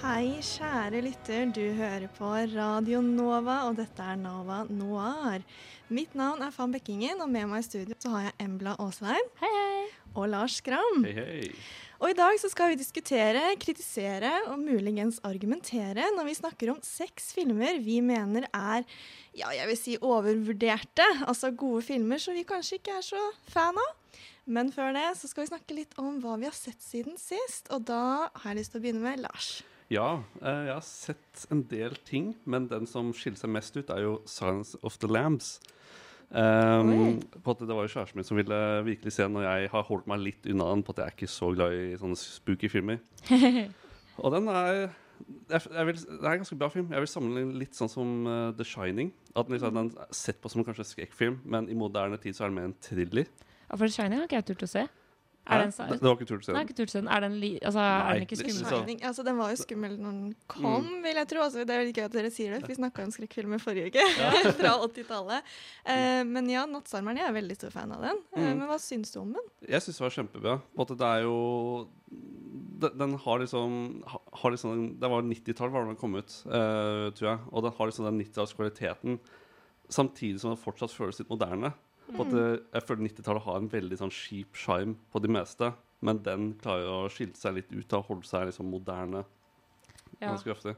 Hei, kjære lytter. Du hører på Radio Nova, og dette er Nova Noir. Mitt navn er Fan Bekkingen, og med meg i studio så har jeg Embla Aasheim. Hei, hei. Og Lars Skram. Hei, hei. Og i dag så skal vi diskutere, kritisere og muligens argumentere når vi snakker om seks filmer vi mener er, ja, jeg vil si overvurderte. Altså gode filmer som vi kanskje ikke er så fan av. Men før det så skal vi snakke litt om hva vi har sett siden sist, og da har jeg lyst til å begynne med Lars. Ja, eh, jeg har sett en del ting, men den som skiller seg mest ut, er jo 'Silence of the Lambs'. Um, på at det var jo kjæresten min som ville virkelig se den, og jeg har holdt meg litt unna den. På at jeg er ikke så glad i sånne spooky filmer. og den er jeg, jeg vil, Det er en ganske bra film. Jeg vil sammenligne litt sånn som uh, The Shining. At den, liksom, den er sett på som kanskje skrekkfilm, men i moderne tid så er den mer en thriller. Ja, for The Shining har ikke jeg turt å se. Er den, det, det var ikke Nei, turt å. Er den, li, altså, er den ikke skummel? altså Den var jo skummel når den kom, Mm. vil jeg tro. Altså, det er veldig gøy at dere sier det, for vi snakka om skrekkfilmer forrige uke. fra 80-tallet. Eh, men ja, 'Nattsarmeren' jeg er veldig stor fan av den. Eh, Mm. men hva syns du om den? Jeg syns det var kjempebra. Det er jo den, den har liksom, har liksom Det var 90-tall var den kom ut, uh, tror jeg. Og den har liksom den 90-tallskvaliteten samtidig som den fortsatt føles litt moderne. På at jeg føler 90-tallet har en veldig sånn skip sjarm på de meste, men den klarer å skille seg litt ut og holde seg liksom moderne Ja. ganske ofte.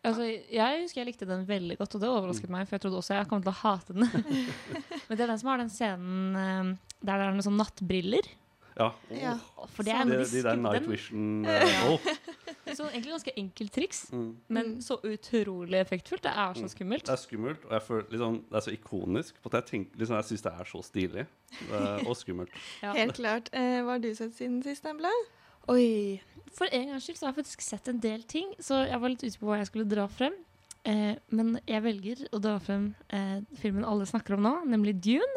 Altså, jeg husker jeg likte den veldig godt, og det overrasket meg, for jeg trodde også jeg kom til å hate den. Men det er den som har den scenen eh, der det er noen sånne nattbriller. Ja. Ja. For det er en De, de de der Night Vision uh, åh. Så egentlig ganske enkelt triks, Mm. men Mm. så utrolig effektfullt. Det er så Mm. skummelt. Det er skummelt, og jeg føler liksom, det er så ikonisk. på at Jeg, tenker, liksom, jeg syns det er så stilig Er, og skummelt. Ja. Helt klart. Eh, hva har du sett siden sist, Embla? Oi. For en gangs skyld så har jeg faktisk sett en del ting, så jeg var litt ute på hva jeg skulle dra frem. Eh, men jeg velger å dra frem eh, filmen alle snakker om nå, nemlig Dune.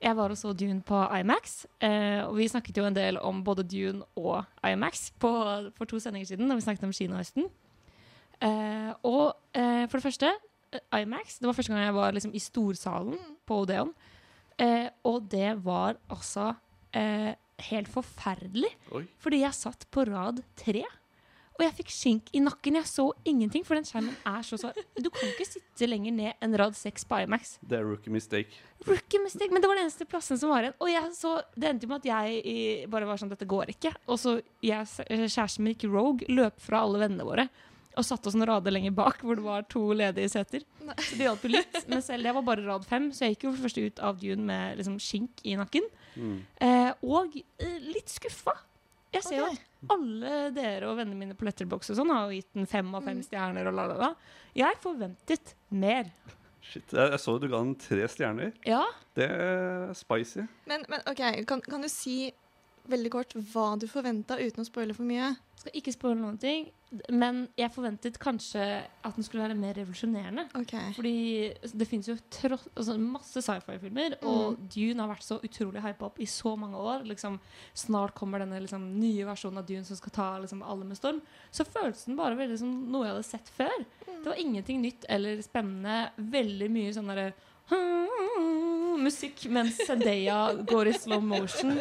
Jeg var og så Dune på IMAX, eh, og vi snakket jo en del om både Dune og IMAX på, for to sendinger siden, da vi snakket om kinohøsten. Eh, og eh, for det første, eh, IMAX, det var første gang jeg var liksom, i storsalen på Odeon. Eh, og det var altså eh, helt forferdelig. Oi. Fordi jeg satt på rad tre. Og jeg fikk skink i nakken. Jeg så ingenting, for den skjermen er så svær. Du kan ikke sitte lenger ned enn rad seks på IMAX. Det er rookie mistake. Rookie mistake, Men det var den eneste plassen som var igjen. Og jeg så, det endte jo med at jeg bare var sånn Dette går ikke. Og så jeg, kjæresten min gikk rogue, løp fra alle vennene våre. Og satte oss en rade lenger bak, hvor det var to ledige seter. Så det hjalp jo litt. Men selv det var bare rad fem, så jeg gikk jo for første ut av Dune med liksom skink i nakken. Mm. Eh, og eh, litt skuffa. Jeg ser jo okay. at alle dere og vennene mine på Letterbox og sånn har gitt den fem av fem stjerner. og la la la. Jeg forventet mer. Shit, jeg, jeg så du ga den tre stjerner. Ja, Det er spicy. Men, men OK, kan, kan du si veldig kort hva du forventa, uten å spoile for mye? skal ikke spoile noen ting, men jeg forventet kanskje at den skulle være mer revolusjonerende. Okay. Fordi det finnes jo tross, altså masse sci-fi-filmer, og Dune har vært så utrolig hypa opp i så mange år. Liksom, snart kommer denne liksom, nye versjonen av Dune som skal ta liksom, alle med storm. Så føltes den bare veldig som noe jeg hadde sett før. Det var ingenting nytt eller spennende. Veldig mye sånn derre musikk mens Zendaya går i slow motion.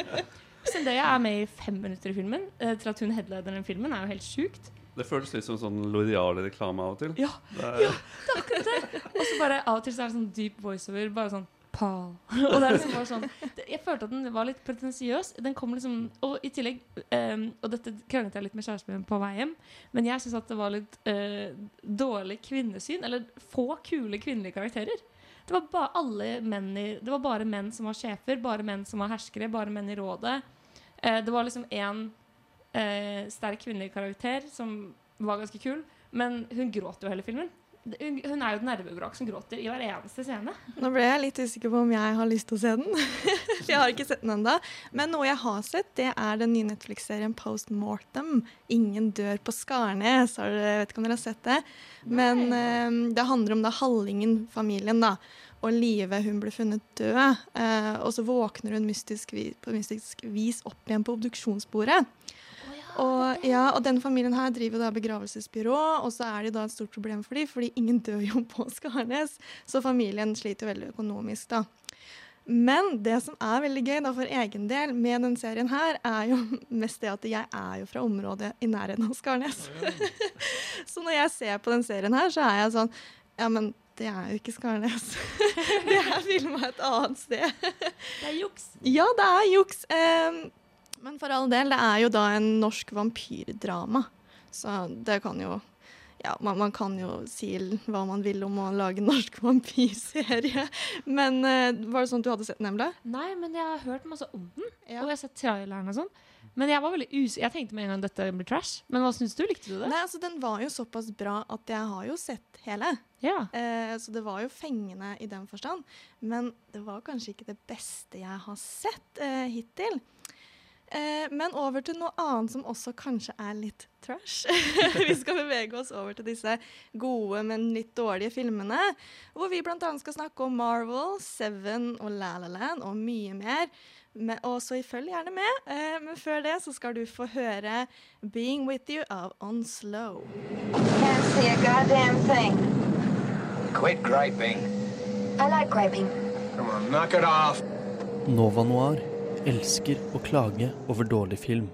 Zendaya er med i fem minutter i filmen. Eh, til at hun headliner den filmen, er jo helt sjukt. Det føles litt som sånn Loreal-reklame av og til. Ja, Det er, ja, det er akkurat det. Og så bare av og til så er det sånn deep voiceover. Bare sånn Paul. Og det er liksom bare sånn det- Jeg følte at den var litt pretensiøs. Den kom liksom Og i tillegg um, Og dette kranglet jeg litt med kjæresten min på vei hjem, men jeg syns at det var litt uh, dårlig kvinnesyn. Eller få kule kvinnelige karakterer. Det var, ba alle menn i, det var bare menn som var sjefer, bare menn som var herskere, bare menn i rådet. Eh, det var liksom én eh, sterk kvinnelig karakter som var ganske kul, men hun gråt jo hele filmen. Hun, er jo et nervevrak som gråter i hver eneste scene. Nå ble jeg litt usikker på om jeg har lyst til å se den. For jeg har ikke sett den ennå. Men noe jeg har sett, det er den nye Netflix-serien Post Mortem. 'Ingen dør på Skarnes'. Har dere, vet ikke om dere har sett det? Men uh, det handler om da Hallingen-familien, da. Og Live hun ble funnet død. Uh, og så våkner hun mystisk, på mystisk vis opp igjen på obduksjonsbordet. Og, ja, og den familien her driver da begravelsesbyrå, og så er det da et stort problem for dem, fordi ingen dør jo på Skarnes. Så familien sliter veldig økonomisk, da. Men det som er veldig gøy da for egen del med den serien her, er jo mest det at jeg er jo fra området i nærheten av Skarnes. så når jeg ser på den serien her, så er jeg sånn Ja, men det er jo ikke Skarnes. det er filma et annet sted. Det er juks. Ja, det er juks. Em, men for all del, det er jo da en norsk vampyrdrama. Så det kan jo Ja, man, man kan jo si hva man vil om å lage en norsk vampyrserie. Men uh, var det sånn at du hadde sett den? Nei, men jeg har hørt masse om den. Ja. Og jeg har sett traileren og sånn. Men jeg var veldig us Jeg tenkte med en gang dette blir trash. Men hva syns du? Likte du det? Nei, altså Den var jo såpass bra at jeg har jo sett hele. Ja. Uh, så det var jo fengende i den forstand. Men det var kanskje ikke det beste jeg har sett uh, hittil. Eh, men over til noe annet som også kanskje er litt trash. vi skal bevege oss over til disse gode, men litt dårlige filmene. Hvor vi bl.a. skal snakke om Marvel, Seven og La La Land og mye mer. Men, og så følg gjerne med. Eh, men før det så skal du få høre 'Being With You' av On Slow. Can't see a goddamn thing. Quit griping. I like griping. Come on, knock it off. Nova Noir elsker å klage over dårlig film.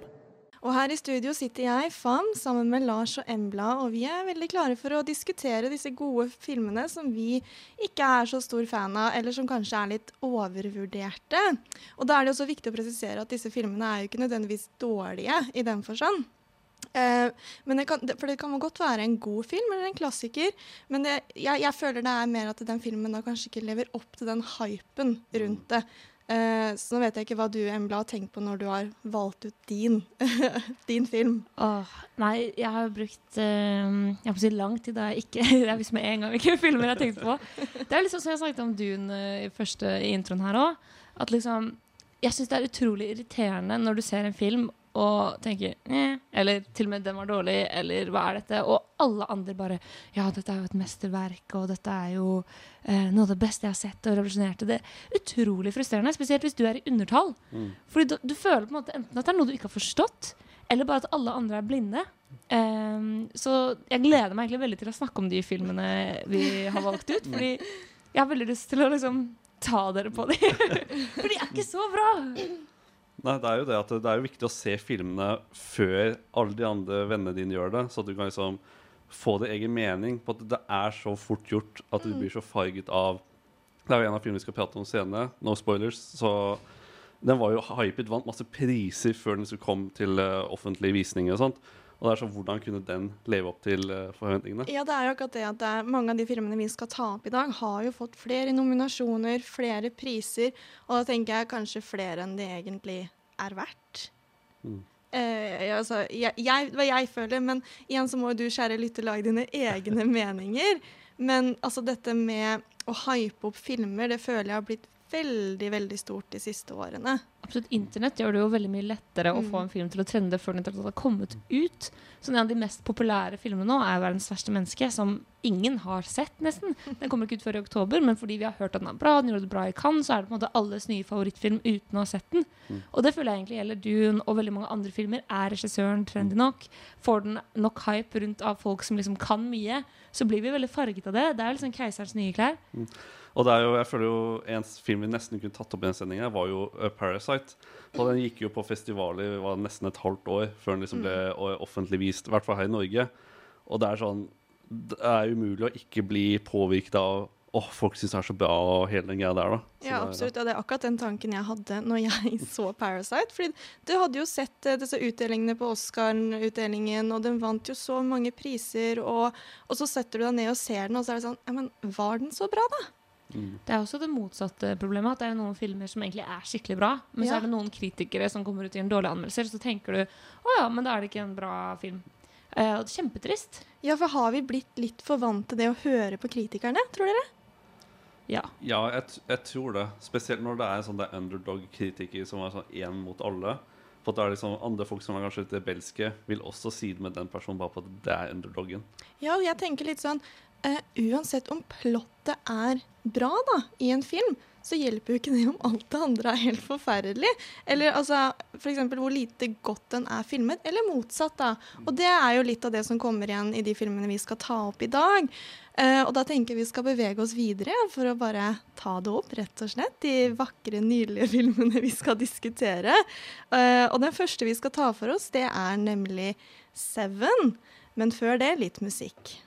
Og her i studio sitter jeg, Fam, sammen med Lars og Embla, og vi er veldig klare for å diskutere disse gode filmene som vi ikke er så stor fan av, eller som kanskje er litt overvurderte. Og da er det også viktig å presisere at disse filmene er jo ikke nødvendigvis dårlige i den forstand. Eh, det kan, for det kan godt være en god film eller en klassiker, men det, jeg, jeg føler det er mer at den filmen da kanskje ikke lever opp til den hypen rundt det. Eh, så nå vet jeg ikke hva du Embla, har tenkt på når du har valgt ut din, din film. Åh, nei, jeg har brukt eh, Jeg må si lang tid da jeg ikke Det er liksom en gang hvilke filmer jeg har tenkt på. Det er liksom som jeg snakket om Dune eh, i første introen her òg. At liksom Jeg syns det er utrolig irriterende når du ser en film og tenker Neh. eller til og med 'den var dårlig', eller 'hva er dette?' Og alle andre bare 'ja, dette er jo et mesterverk', og 'dette er jo eh, noe av det beste jeg har sett', og revolusjonerte. Det utrolig frustrerende, spesielt hvis du er i undertall. Fordi du, du føler på en måte enten at det er noe du ikke har forstått, eller bare at alle andre er blinde. Um, så jeg gleder meg egentlig veldig til å snakke om de filmene vi har valgt ut. Fordi jeg har veldig lyst til å liksom ta dere på dem. For de er ikke så bra. Nei, det er jo det at det er jo viktig å se filmene før alle de andre vennene dine gjør det, så at du kan liksom få din egen mening på at det er så fort gjort at du blir så farget av. Det er jo en av filmene vi skal prate om senere, no spoilers, så den var jo hypet, vant masse priser før den skulle komme til uh, offentlige visninger og sånt. Og det er sånn, hvordan kunne den leve opp til eh, forventningene? Ja, det er jo akkurat det at det er, mange av de filmene vi skal ta opp i dag, har jo fått flere nominasjoner, flere priser, og da tenker jeg kanskje flere enn det egentlig er verdt. Mm. Eh, ja, altså, jeg, jeg, hva jeg føler, men igjen så må jo du, kjære lytter, lage dine egne meninger. Men altså dette med å hype opp filmer, det føler jeg har blitt veldig, veldig stort de siste årene. Absolutt, Internett gjør det jo veldig mye lettere å Mm. få en film til å trende før den har kommet ut. Så En av de mest populære filmene nå er 'Verdens verste menneske', som ingen har sett, nesten. Den kommer ikke ut før i oktober, men fordi vi har hørt at den er bra, den gjorde det bra i Cannes, så er det på en måte alles nye favorittfilm uten å ha sett den. Mm. Og det føler jeg egentlig gjelder Dune og veldig mange andre filmer. Er regissøren trendy nok? Får den nok hype rundt av folk som liksom kan mye? Så blir vi veldig farget av det. Det er liksom keiserens nye klær. Og det er jo, jeg føler jo En film vi nesten kunne tatt opp i den sendinga, var jo uh, 'Parasite'. Og Den gikk jo på festivaler var nesten et halvt år før den liksom ble o- offentlig vist. I hvert fall her i Norge. Og det er sånn Det er umulig å ikke bli påvirket av Åh, folk syns det er så bra, og hele den greia der, da. Så Ja, absolutt. Og det er akkurat den tanken jeg hadde når jeg så 'Parasite'. Fordi du hadde jo sett eh, disse utdelingene på Oscar-utdelingen, og den vant jo så mange priser, og, og så setter du deg ned og ser den, og så er det sånn Ja, men var den så bra, da? Det er også det motsatte problemet. At det er noen filmer som egentlig er skikkelig bra, men så er det noen kritikere som kommer ut i en dårlig anmeldelse, så tenker du å ja, men da er det ikke en bra film. Eh, og det er kjempetrist. Ja, for har vi blitt litt for vant til det å høre på kritikerne, tror dere? Ja. Ja, jeg, jeg tror det. Spesielt når det er sånn det er underdog-kritiker som er sånn én mot alle. For at det er liksom andre folk som er kanskje litt rebelske, vil også side med den personen bare på at det er underdogen. Ja, og jeg tenker litt sånn eh, Uansett om plottet er bra da, i en film, så hjelper jo ikke det om alt det andre er helt forferdelig. Eller altså, f.eks. hvor lite godt den er filmet, eller motsatt. da. Og det er jo litt av det som kommer igjen i de filmene vi skal ta opp i dag. Eh, og da tenker jeg vi skal bevege oss videre for å bare ta det opp, rett og slett. De vakre, nydelige filmene vi skal diskutere. Eh, og den første vi skal ta for oss, det er nemlig Seven. Men før det litt musikk.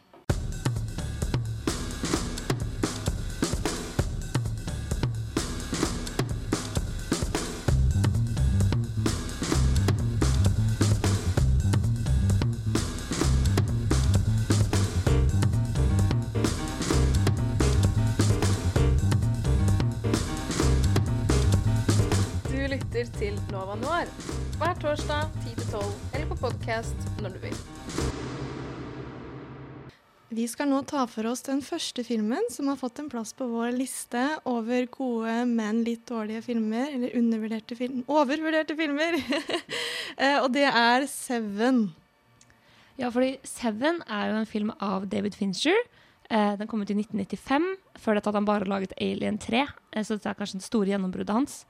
Torsdag 10-12 eller på podkast når du vil. Vi skal nå ta for oss den første filmen som har fått en plass på vår liste over gode, men litt dårlige filmer. Eller undervurderte film overvurderte filmer. Eh, og det er Seven. Ja, fordi Seven er jo en film av David Fincher. Eh, den kom ut i 1995. Før dette hadde han bare laget Alien 3, eh, så dette er kanskje det store gjennombruddet hans.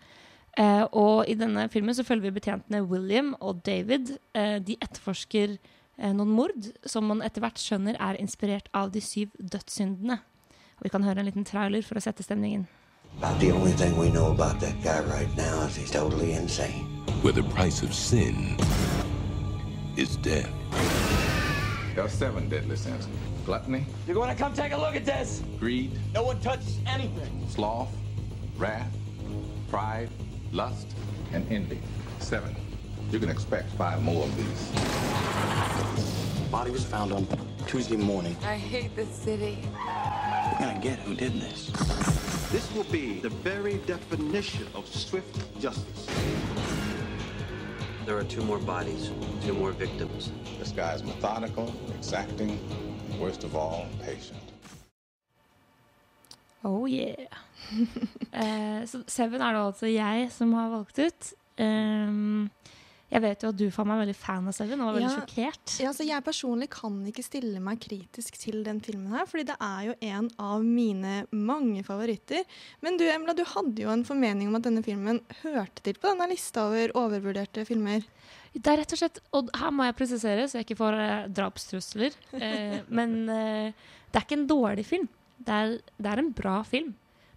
Eh, og i denne filmen så følger vi betjentene William og David. Eh, de etterforsker eh, noen mord som man etter hvert skjønner er inspirert av de syv dødssyndene. Og vi kan høre en liten trailer for å sette stemningen. About the only thing we know about that guy right now is he's totally insane. where the price of sin is death. There are seven deadly sins. Gluttony, You're going to come take a look at this. greed, No one touches anything. sloth, wrath, pride, lust, and envy. Seven. You can expect five more of these. Body was found on Tuesday morning. I hate this city. We're gonna get who did this. This will be the very definition of swift justice. There are two more bodies, two more victims. This guy's methodical, exacting, and worst of all, patient. Oh yeah. eh, så Seven er det altså jeg som har valgt ut. Um, jeg vet jo at du faen meg veldig fan av Seven og var veldig Ja. sjokkert. Ja, så jeg personlig kan ikke stille meg kritisk til den filmen her, fordi det er jo en av mine mange favoritter. Men du Emla, du hadde jo en formening om at denne filmen hørte til på denne lista over overvurderte filmer. Det er rett og slett, og her må jeg presisere, så jeg ikke får eh, drapstrusler. Eh, men eh, det er ikke en dårlig film. Det er, det er en bra film.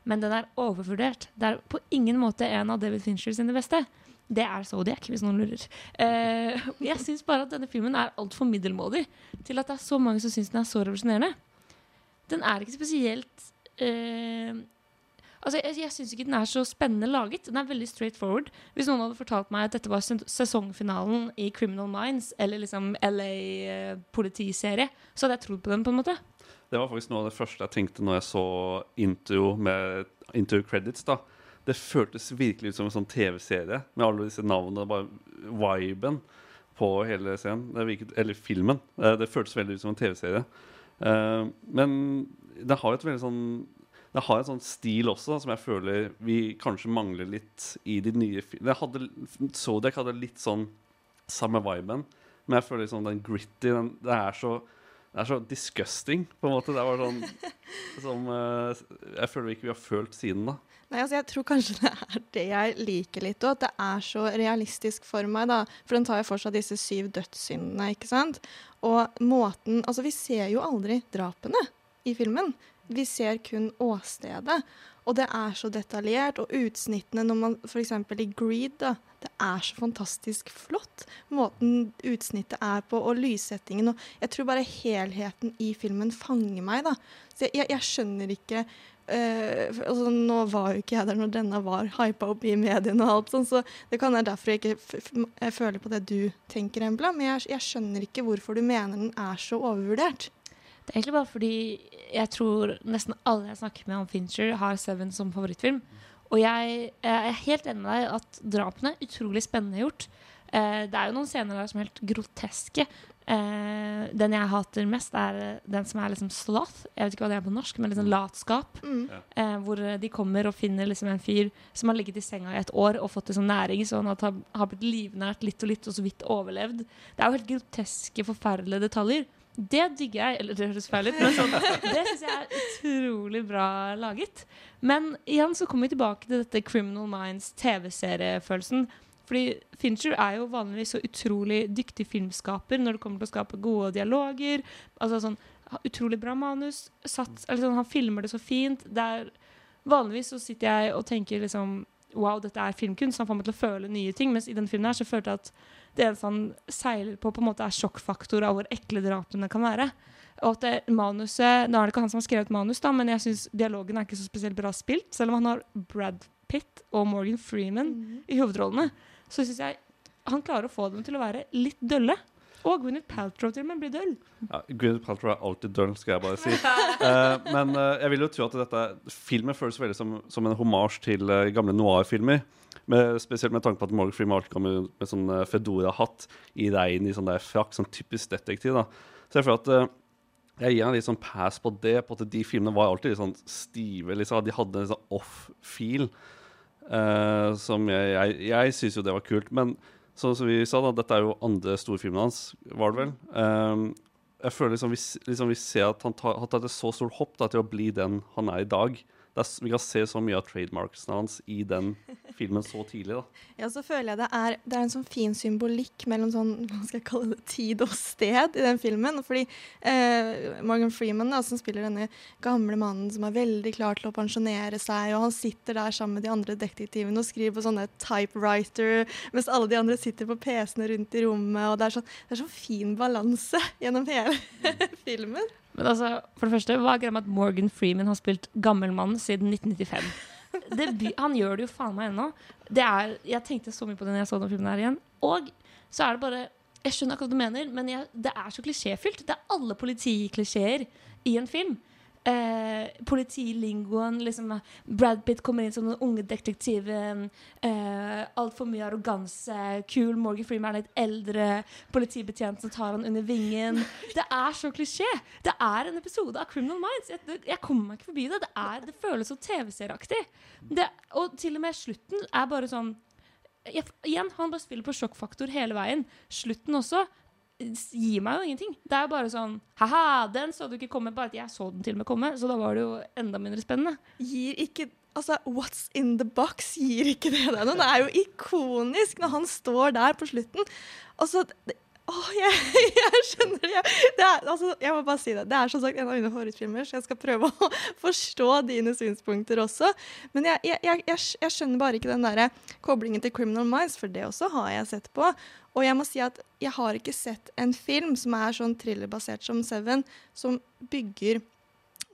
Men den er overvurdert. Det er på ingen måte en av David Fincher sine beste. Det er Zodiac, hvis noen lurer. Eh, jeg syns bare at denne filmen er altfor middelmådig til at det er så mange som syns den er så revolusjonerende. Den er ikke spesielt eh, Altså, Jeg, jeg syns ikke den er så spennende laget. Den er veldig straight forward. Hvis noen hadde fortalt meg at dette var sesongfinalen i Criminal Minds eller liksom LA-politiserie, så hadde jeg trodd på den. på en måte. Det var faktisk noe av det første jeg tenkte når jeg så intro med intro credits. da Det føltes virkelig ut som en sånn TV-serie med alle disse navnene. Bare viben på hele scenen, virket, eller filmen. Eh, Det føltes veldig ut som en TV-serie. Eh, Men det har et veldig sånn det har en sånn stil også som jeg føler vi kanskje mangler litt i de nye filmene. Zodiac hadde litt sånn samme viben, men jeg føler liksom den gritty den, Det er så det er så disgusting, på en måte. Det var sånn som uh, Jeg føler ikke vi har følt siden da. Nei, altså Jeg tror kanskje det er det jeg liker litt òg. At det er så realistisk for meg. da. For den tar jo for seg disse syv dødssyndene. ikke sant? Og måten Altså, vi ser jo aldri drapene i filmen. Vi ser kun åstedet. Og det er så detaljert. Og utsnittene når man f.eks. i Greed, da. Det er så fantastisk flott. Måten utsnittet er på, og lyssettingen. Og jeg tror bare helheten i filmen fanger meg, da. Så jeg, jeg, skjønner ikke Uh, altså, Nå var jo ikke jeg der når denne var hypa opp i mediene og alt sånn, så det kan være derfor jeg ikke føler på det du tenker, Embla. Men jeg, jeg skjønner ikke hvorfor du mener den er så overvurdert. Det er egentlig bare fordi jeg tror nesten alle jeg snakker med om Fincher, har Seven som favorittfilm. Og jeg, jeg er helt enig med deg at drapene er utrolig spennende gjort. Eh, det er jo noen scener der som er helt groteske. Eh, den jeg hater mest, er eh, den som er liksom sloth. Jeg vet ikke hva det er på norsk, men liksom latskap. Mm. Eh, hvor de kommer og finner liksom en fyr som har ligget i senga i et år og fått liksom næring, så han har blitt livnært litt og litt og så vidt overlevd. Det er jo helt groteske, forferdelige detaljer. Det digger jeg. Eller det høres feil ut, men sånn, det syns jeg er utrolig bra laget. Men igjen så kommer vi tilbake til dette Criminal Minds TV-seriefølelsen. Fordi Fincher er jo vanligvis så utrolig dyktig filmskaper når det kommer til å skape gode dialoger. Altså sånn Utrolig bra manus. Satt, sånn, han filmer det så fint. Det er, vanligvis så sitter jeg og tenker liksom Wow, dette er filmkunst. Han får meg til å føle nye ting. Mens i den filmen her så følte jeg at det eneste han seiler på, på en måte er sjokkfaktor av hvor ekle drapene kan være. Og at det, manuset Nå er det ikke han som har skrevet manus, da, men jeg syns dialogen er ikke så spesielt bra spilt. Selv om han har Brad Pitt og Morgan Freeman i hovedrollene, så syns jeg han klarer å få dem til å være litt dølle. Og Gwyneth Paltrow til og med blir døll. Ja, Gwyneth Paltrow er alltid døll, skal jeg bare si. uh, men uh, jeg vil jo tro at dette filmen føles veldig som, som en homasj til uh, gamle noir-filmer. Med, spesielt med tanke på at Morgan Freeman kommer med sånn eh, Fedora-hatt i regn i sånn der frakk. Sånn typisk detektiv. da. Så jeg føler at uh, jeg gir en litt sånn pass på det. på at De filmene var alltid litt sånn stive. liksom. De hadde en sånn off-feel. Uh, som jeg, jeg, jeg syns jo det var kult. Men sånn som vi sa, da, dette er jo andre storfilmen hans, var det vel. Um, jeg føler liksom vi, liksom vi ser at han tar, har tatt et så stort hopp da, til å bli den han er i dag. Er, vi kan se så mye av trademarksene hans i den filmen så tidlig. da. Ja, så føler jeg det er, det er en sånn fin symbolikk mellom sånn, hva skal jeg kalle det, tid og sted i den filmen. Fordi eh, Morgan Freeman, da, som spiller denne gamle mannen som er veldig klar til å pensjonere seg, og han sitter der sammen med de andre detektivene og skriver på sånne typewriter, mens alle de andre sitter på PC-ene rundt i rommet, og det er sånn, det er sånn fin balanse gjennom hele filmen. Men altså, for det første, hva er greia med at Morgan Freeman har spilt gammel mann siden 1995? Det, by- han gjør det jo faen meg ennå. Jeg tenkte så mye på det når jeg så den filmen her igjen. Og så er det bare Jeg skjønner akkurat hva du mener, men jeg, det er så klisjéfylt. Det er alle politiklisjeer i en film. Eh, politilingoen, liksom Brad Pitt kommer inn som den unge detektiven. Eh, Altfor mye arroganse. Kul Morgan Freeman er litt eldre. Politibetjent som tar han under vingen. Det er så klisjé! Det er en episode av Criminal Minds. Jeg, jeg kommer meg ikke forbi det. Det, er, det føles så TV-serieaktig. Og til og med slutten er bare sånn jeg, Igjen, han bare spiller på sjokkfaktor hele veien. Slutten også gir meg jo ingenting. Det er jo bare sånn Ha-ha, den så du ikke komme. Bare at jeg så den til og med komme, så da var det jo enda mindre spennende. Gir ikke Altså, What's in the box gir ikke det deg noe. Det er jo ikonisk når han står der på slutten. Og Åh, jeg, jeg skjønner det. Det er, altså, jeg må bare si det. Det er som sagt en av mine favorittfilmer, så jeg skal prøve å forstå dine synspunkter også. Men jeg, jeg, jeg, skjønner bare ikke den der koblingen til Criminal Minds, for det også har jeg sett på. Og jeg må si at jeg har ikke sett en film som er sånn thrillerbasert som Seven, som bygger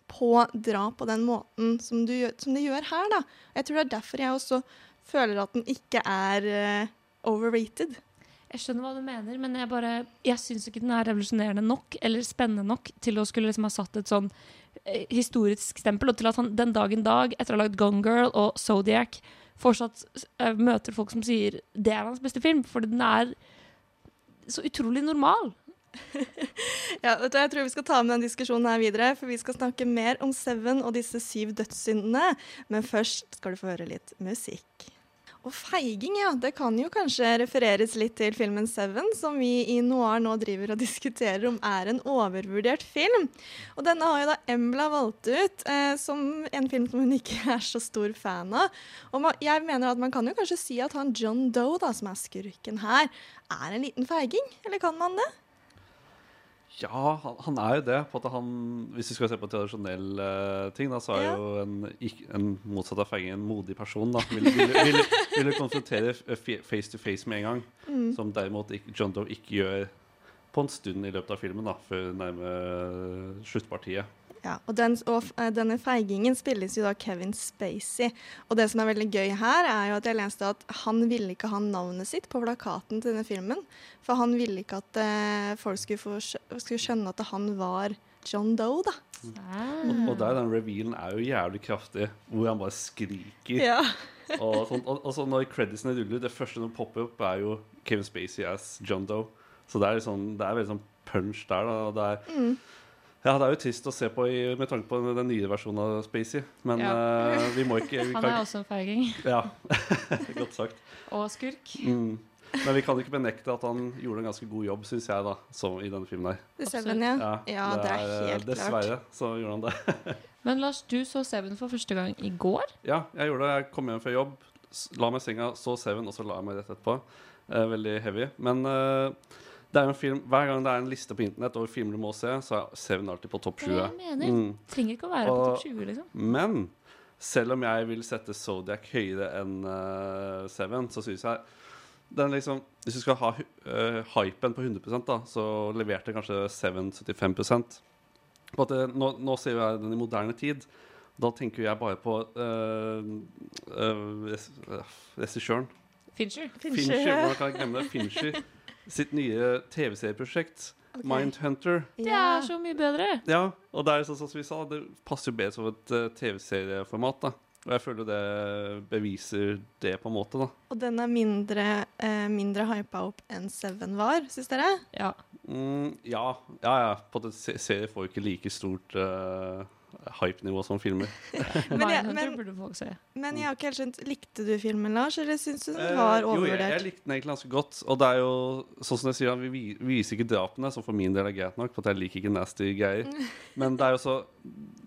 på drap på den måten som, du som de gjør her. Da. Jeg tror det er derfor jeg også føler at den ikke er uh, overrated. Jeg skjønner hva du mener, men jeg bare Jeg syns ikke den er revolusjonerende nok eller spennende nok til å skulle liksom ha satt et sånn eh, historisk stempel, og til at han den dagen dag, etter å ha lagd Gone Girl og Zodiac, fortsatt eh, møter folk som sier det er hans beste film, fordi den er så utrolig normal. Ja, vet du, jeg tror vi skal ta med den diskusjonen her videre, for vi skal snakke mer om Seven og disse syv dødssyndene. Men først skal du få høre litt musikk. Og feiging, ja. Det kan jo kanskje refereres litt til filmen Seven, som vi i Noir nå driver og diskuterer om er en overvurdert film. Og denne har jo da Embla valgt ut eh, som en film som hun ikke er så stor fan av. Og man, jeg mener at man kan jo kanskje si at han John Doe, da, som er skurken her, er en liten feiging. Eller kan man det? Ja, han, han er jo det. På at han, hvis vi skal se på tradisjonelle uh, ting, da, så er Ja. jo en, en motsatt av feiging en modig person. da Ville vil, vil, vil konfrontere f- face to face med en gang. Mm. Som derimot ikke, John Doe ikke gjør på en stund i løpet av filmen, da før nærme sluttpartiet. Ja, og, den, og eh, denne feigingen spilles jo da Kevin Spacey. Og det som er veldig gøy her, er jo at jeg leste at han ville ikke ha navnet sitt på plakaten til denne filmen. For han ville ikke at eh, folk skulle, få, skulle skjønne at han var John Doe, da. Og, og der, den revealen er jo jævlig kraftig, hvor han bare skriker. Ja. og, sånt, og, så når creditsene ruller, det første som popper opp, er jo Kevin Spacey as John Doe. Så det er, liksom, det er veldig sånn punch der. Da. og Det er, Mm. Ja, det er jo trist å se på i, med tanke på den nye versjonen av Spacey, men Ja. uh, vi må ikke vi Han er også en feiging. Ja, godt sagt. Og skurk. Mm. Men vi kan ikke benekte at han gjorde en ganske god jobb, syns jeg, da, som i denne filmen Der. Seven, ja. Ja, det er helt klart. Dessverre så gjorde han det. Men Lars, du så Seven for første gang i går. Ja, jeg gjorde det. Jeg kom hjem fra jobb, la meg i senga, så Seven, og så la jeg meg rett etterpå. Eh, veldig heavy. Men eh, det er en film Hver gang det er en liste på internett over filmer du må se, så er Seven alltid på topp 20. Det er det jeg mener. Mm. Trenger ikke å være på topp 20, liksom. Men selv om jeg vil sette Zodiac høyere enn uh, Seven, så syns jeg den liksom, Hvis du skal ha uh, hypen på 100 da, så leverte kanskje Seven 75 på at det, nå, nå ser jeg den i moderne tid. Da tenker jeg bare på uh, regissøren. Fincher. Fincher. Hvordan kan jeg glemme det? Fincher sitt nye TV-serieprosjekt, Mindhunter. Det er så mye bedre. Ja, og det er sånn som vi sa, det passer jo bedre som et eh, TV-serieformat. da Og jeg føler det beviser det på en måte. da Og den er mindre, eh, mindre hypa opp enn Seven var, syns dere? Ja. Mm, ja, ja, ja. På at se- serie får jo ikke like stort uh, hype-nivå som filmer. Men jeg- men-. Men jeg har ikke helt skjønt, likte du filmen, Lars, eller syns du den var overvurdert? jo, jeg, jeg likte den egentlig ganske godt. Og det er jo sånn som jeg sier, vi vi viser ikke drapene, som for min del er greit nok, for at jeg liker ikke nasty greier. Men det er jo så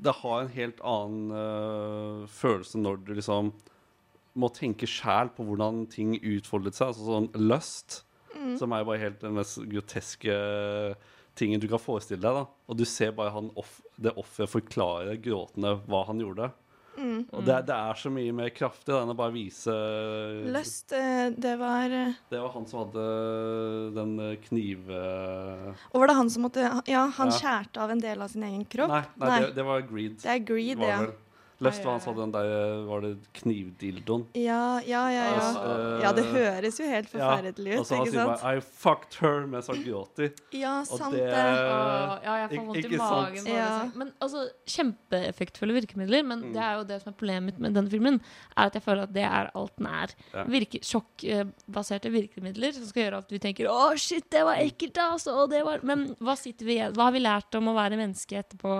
Det har en helt annen eh, følelse når du liksom må tenke sjæl på hvordan ting utfoldet seg. Altså sånn lust, Mm. som er bare helt den mest groteske tingen du kan forestille deg. da Og du ser bare han off, det offeret forklare gråtende hva han gjorde. Mm. Og det, det er så mye mer kraftig enn å bare vise Løst, eh, det var eh, Det var han som hadde den knive... kniv... eh, Og var det han som måtte Ja, han Ja. skjærte av en del av sin egen kropp? Nei, nei, Det, det var Greed. Det er Greed, var ja. Vel. hva han sa, den der eh, Var det knivdildoen? Ja, ja, ja. Ja, Altså, ja det eh, høres jo helt forferdelig og ut, så han ikke sier sant? bare I fucked her med han. Ja, sant det- det. Åh, ja, jeg får vondt i magen. Ja. Men altså, Kjempeeffektfulle virkemidler. Men det er jo det som er problemet med denne filmen. Er at jeg føler at det er alt den er. Ja. Virke, sjokkbaserte virkemidler som skal gjøre at vi tenker Å, shit, det var ekkelt, altså! Det var... Men hva, sitter vi igjen? hva har vi lært om å være menneske etterpå?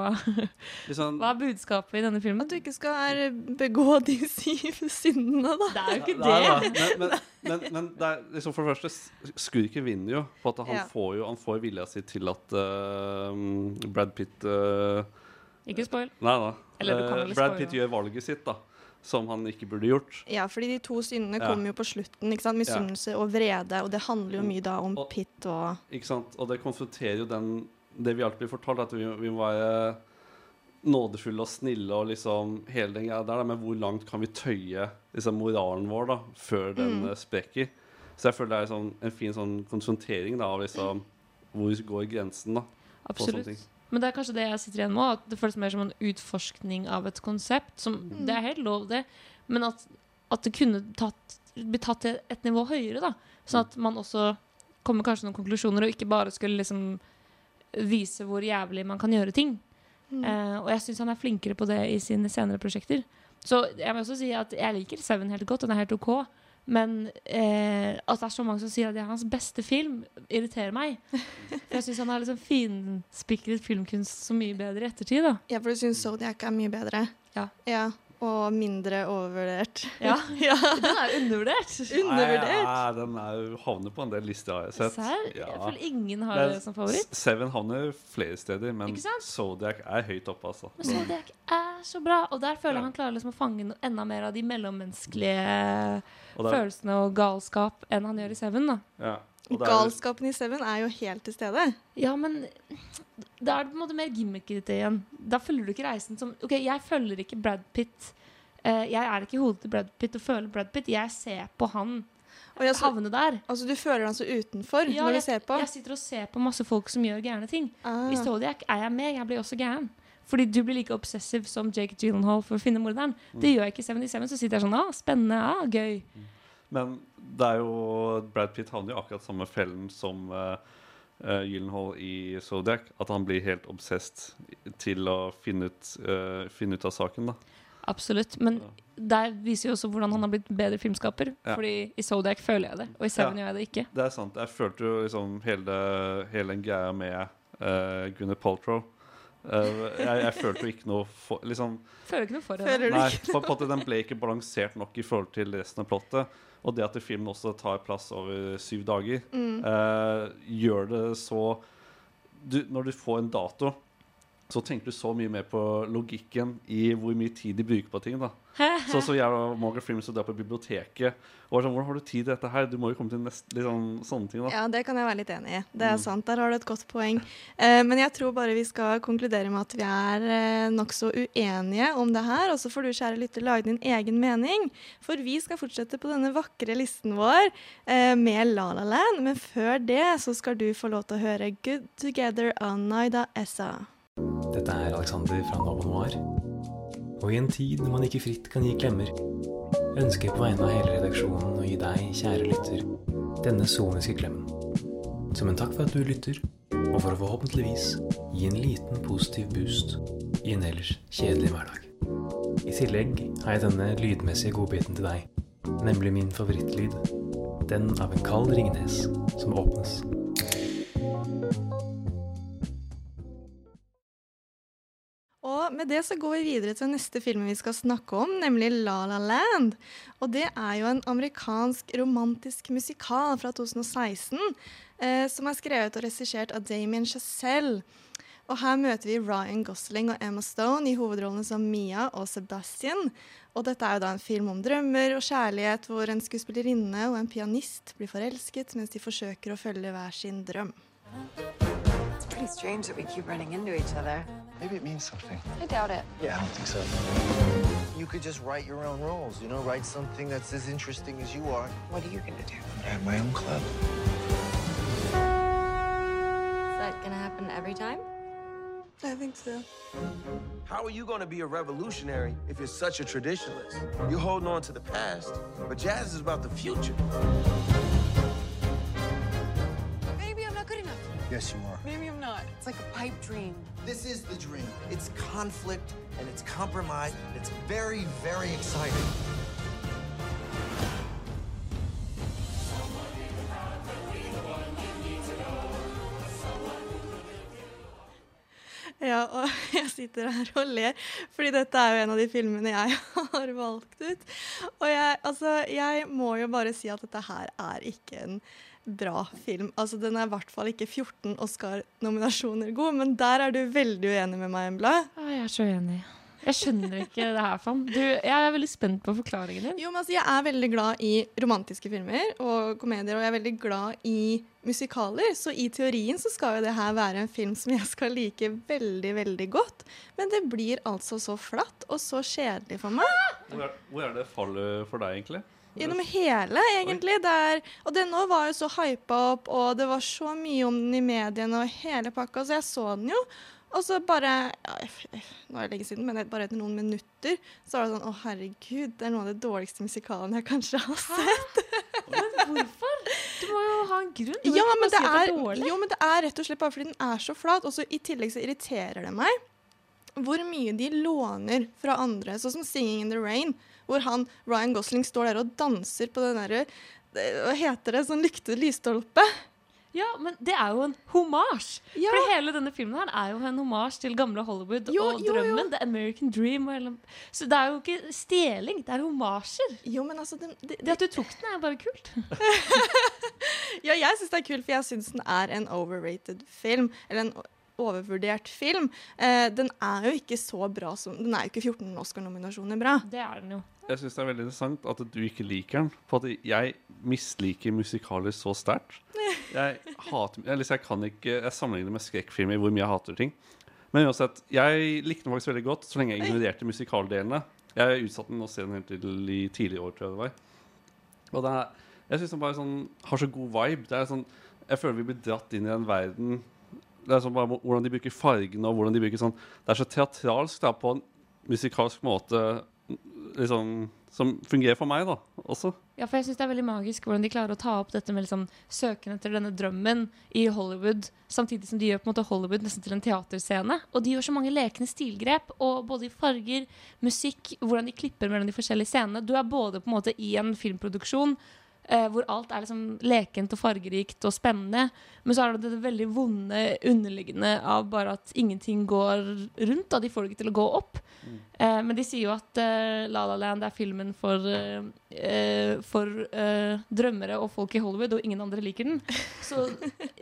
Liksom, hva er budskapet i denne filmen? At du ikke skal eh, begå de syv syndene, da. Det er jo ikke Nei, da. Men, men, men, men det er liksom for det første Skurken vinner jo. For at han Ja. får jo Han får vilja si til at uh, Brad Pitt uh, Ikke spoil. Nei da. Eller du kan Eh, vel Brad spoil, Pitt gjør valget sitt, da. Som han ikke burde gjort. Ja, fordi de to syndene Ja. kommer jo på slutten. ikke sant? Misunnelse og vrede. Og det handler jo mye da om Pitt og Ikke sant? Og det konfronterer jo den Det vi alltid blir fortalt, at vi, vi må være nådefulle og snille og liksom hele den greia der. Men hvor langt kan vi tøye liksom, moralen vår da, før den Mm. eh, sprekker? Så jeg føler det er sånn, en fin sånn konfrontering da, av liksom hvor går grensen, da. Absolutt. Men det er kanskje det jeg sitter igjen med, at det føles mer som en utforskning av et konsept. Som, Mm. Det er helt lov, det, men at, at det kunne tatt, bli tatt til et nivå høyere. da Sånn at man også kommer kanskje noen konklusjoner, og ikke bare skulle liksom vise hvor jævlig man kan gjøre ting. Mm. Eh, og jeg syns han er flinkere på det i sine senere prosjekter. Så jeg må også si at jeg liker Seven helt godt, den er helt OK. Men eh, at det er så mange som sier at det er hans beste film, irriterer meg. For jeg syns han har liksom finspikret filmkunst så mye bedre i ettertid. da Ja, for du syns Zodiac er mye bedre? Ja. Ja. Og mindre overvurdert. Ja, Den er undervurdert. Undervurdert? Nei, den er havner på en del lister, har jeg sett. Serr? Jeg føler ingen har Men det som favoritt. Seven havner flere steder, men? Zodiac er høyt oppe, altså. Men Zodiac er så bra, og der føler jeg han klarer liksom å fange enda mer av de mellommenneskelige Og følelsene og galskap enn han gjør i Seven. da Ja. Og det er Galskapen i Seven er jo helt til stede. Ja, men da er det på en måte mer gimmickete igjen. Da følger du ikke reisen som Ok, jeg følger ikke Brad Pitt. Uh, jeg er ikke i hodet til Brad Pitt og føler Brad Pitt. Jeg ser på han Og så- havne der. Altså, du føler deg så utenfor Ja, når du jeg, ser på? jeg sitter og ser på masse folk som gjør gærne ting. Ah. I Zodiac er jeg med. Jeg blir også gæren. Fordi du blir like obsessiv som Jake Gyllenhaal for å finne morderen. Mm. Det gjør jeg ikke i 77. Så sitter jeg sånn ah, Spennende. Ah, gøy. Men det er jo Brad Pitt havner jo akkurat samme fellen som uh, Gyllenhaal i Zodiac. At han blir helt obsessed til å finne ut, uh, finne ut av saken, da. Absolutt. Men der viser jo også hvordan han har blitt bedre filmskaper. Ja. Fordi i Zodiac føler jeg det, og i Seven Ja. gjør jeg det ikke. Det er sant. Jeg følte jo liksom hele, hele den greia med uh, Gwyneth Paltrow. Uh, jeg, jeg følte jo ikke noe for liksom, Føler ikke noe for det. Nei, for på en måte den ble ikke balansert nok i forhold til resten av plottet. Og det at filmen også tar plass over syv dager, Mm. eh, gjør det så du, Når du får en dato, så tenker du så mye mer på logikken i hvor mye tid de bruker på ting. da Så, så jeg og Morgan Freeman så der på biblioteket. Og var sånn, Hvordan har du tid til dette her? Du må jo komme til neste, litt sånn, sånne ting. da Ja, det kan jeg være litt enig i. Det er Mm. sant, der har du et godt poeng. Eh, men jeg tror bare vi skal konkludere med at vi er eh, nokså uenige om det her. Og så får du, kjære lytter, lage din egen mening. For vi skal fortsette på denne vakre listen vår eh, med La La Land. Men før det så skal du få lov til å høre Good Together av Naida Essa. Dette er Alexander fra Nova Noir. Og i en tid når man ikke fritt kan gi klemmer, ønsker jeg på vegne av hele redaksjonen å gi deg, kjære lytter, denne soniske klemmen. Som en takk for at du lytter, og for å forhåpentligvis gi en liten positiv boost i en ellers kjedelig hverdag. I tillegg har jeg denne lydmessige godbiten til deg, nemlig min favorittlyd. Den av en kald ringnes som åpnes. Med det så går vi videre til neste film vi skal snakke om, nemlig La La Land. Og det er jo en amerikansk romantisk musikal fra 2016 eh, som er skrevet og regissert av Damien Chazelle. Og her møter vi Ryan Gosling og Emma Stone i hovedrollene som Mia og Sebastian. Og dette er jo da en film om drømmer og kjærlighet, hvor en skuespillerinne og en pianist blir forelsket mens de forsøker å følge hver sin drøm. It's pretty strange that we keep running into each other. Maybe it means something. I doubt it. Yeah, I don't think so. You could just write your own rules, you know, write something that's as interesting as you are. What are you gonna do? I have my own club. Is that gonna happen every time? I think so. How are you going to be a revolutionary if you're such a traditionalist? You're holding on to the past, but jazz is about the future. Maybe I'm not good enough. Yes, you are. Maybe I'm not. It's like a pipe dream. This is the dream. It's conflict and it's compromise. It's very, very exciting. Ja, og jeg sitter her og ler, fordi dette er jo en av de filmene jeg har valgt ut. Og jeg, altså, jeg må jo bare si at dette her er ikke en bra film. Altså, Den er i hvert fall ikke 14 Oscar-nominasjoner god, men der er du veldig uenig med meg, Embla. Jeg er så uenig. Jeg skjønner ikke det her, faen. Du, jeg er veldig spent på forklaringen din. Jo, men altså, Jeg er veldig glad i romantiske filmer og komedier, og jeg er veldig glad i musikaler. Så i teorien så skal jo det her være en film som jeg skal like veldig, veldig godt. Men det blir altså så flatt og så kjedelig for meg. Hvor er, hvor er det fallet for deg, egentlig? Gjennom hele, egentlig. Det er, og den nå var jo så hypa opp, og det var så mye om den i mediene og hele pakka, så jeg så den jo. Og så bare ja, Nå er det lenge siden, men bare etter noen minutter så var det sånn Å, herregud, det er noe av det dårligste musikalen jeg kanskje har sett. Men hvorfor? Du må jo ha en grunn. Du Ja, men det si er, det er dårlig. jo, men det er rett og slett bare fordi den er så flat. Og så i tillegg så irriterer det meg hvor mye de låner fra andre. Sånn som 'Singing in the Rain', hvor han, Ryan Gosling står der og danser på den derre Hva heter det? Sånn lykte lysstolpe. Ja, men det er jo en homasj. Ja. For hele denne filmen her er jo en homasj til gamle Hollywood Jo, og jo, jo. drømmen. The American Dream. Så det er jo ikke stjeling, det er homasjer. Jo, men altså det, det, det at du tok den, er bare kult. Ja, jeg syns det er kult, for jeg syns den er en overrated film. Eller en overvurdert film. Eh, den er jo ikke så bra som Den er jo ikke 14 Oscar-nominasjoner bra. Det er den jo. Jeg syns det er veldig interessant at du ikke liker den. For at jeg misliker musikaler så sterkt. Jeg hater eller så Jeg kan ikke Jeg sammenligner med skrekkfilmer hvor mye jeg hater ting. Men uansett, jeg likte den faktisk veldig godt så lenge jeg ignorerte musikaldelene. Jeg utsatte den å se den helt til i tidligere år, tror jeg det var. Og det er, jeg syns den bare sånn, har så god vibe. Det er sånn, jeg føler vi blir dratt inn i en verden. Det er sånn bare Hvordan de bruker fargene og hvordan de bruker sånn Det er så teatralsk da, på en musikalsk måte. Liksom som fungerer for meg, da, også. Ja, for jeg synes det er veldig magisk hvordan de klarer å ta opp dette med liksom, søken etter denne drømmen i Hollywood, samtidig som de gjør på en måte Hollywood nesten til en teaterscene. Og de gjør så mange lekne stilgrep, og både i farger, musikk, hvordan de klipper mellom de forskjellige scenene. Du er både på en måte i en filmproduksjon eh, hvor alt er liksom lekent og fargerikt og spennende, men så er det det veldig vonde underliggende av bare at ingenting går rundt. Og De får det ikke til å gå opp. Eh, men de sier jo at eh, La La Land er filmen for, eh, eh, for eh, drømmere og folk i Hollywood, og ingen andre liker den. Så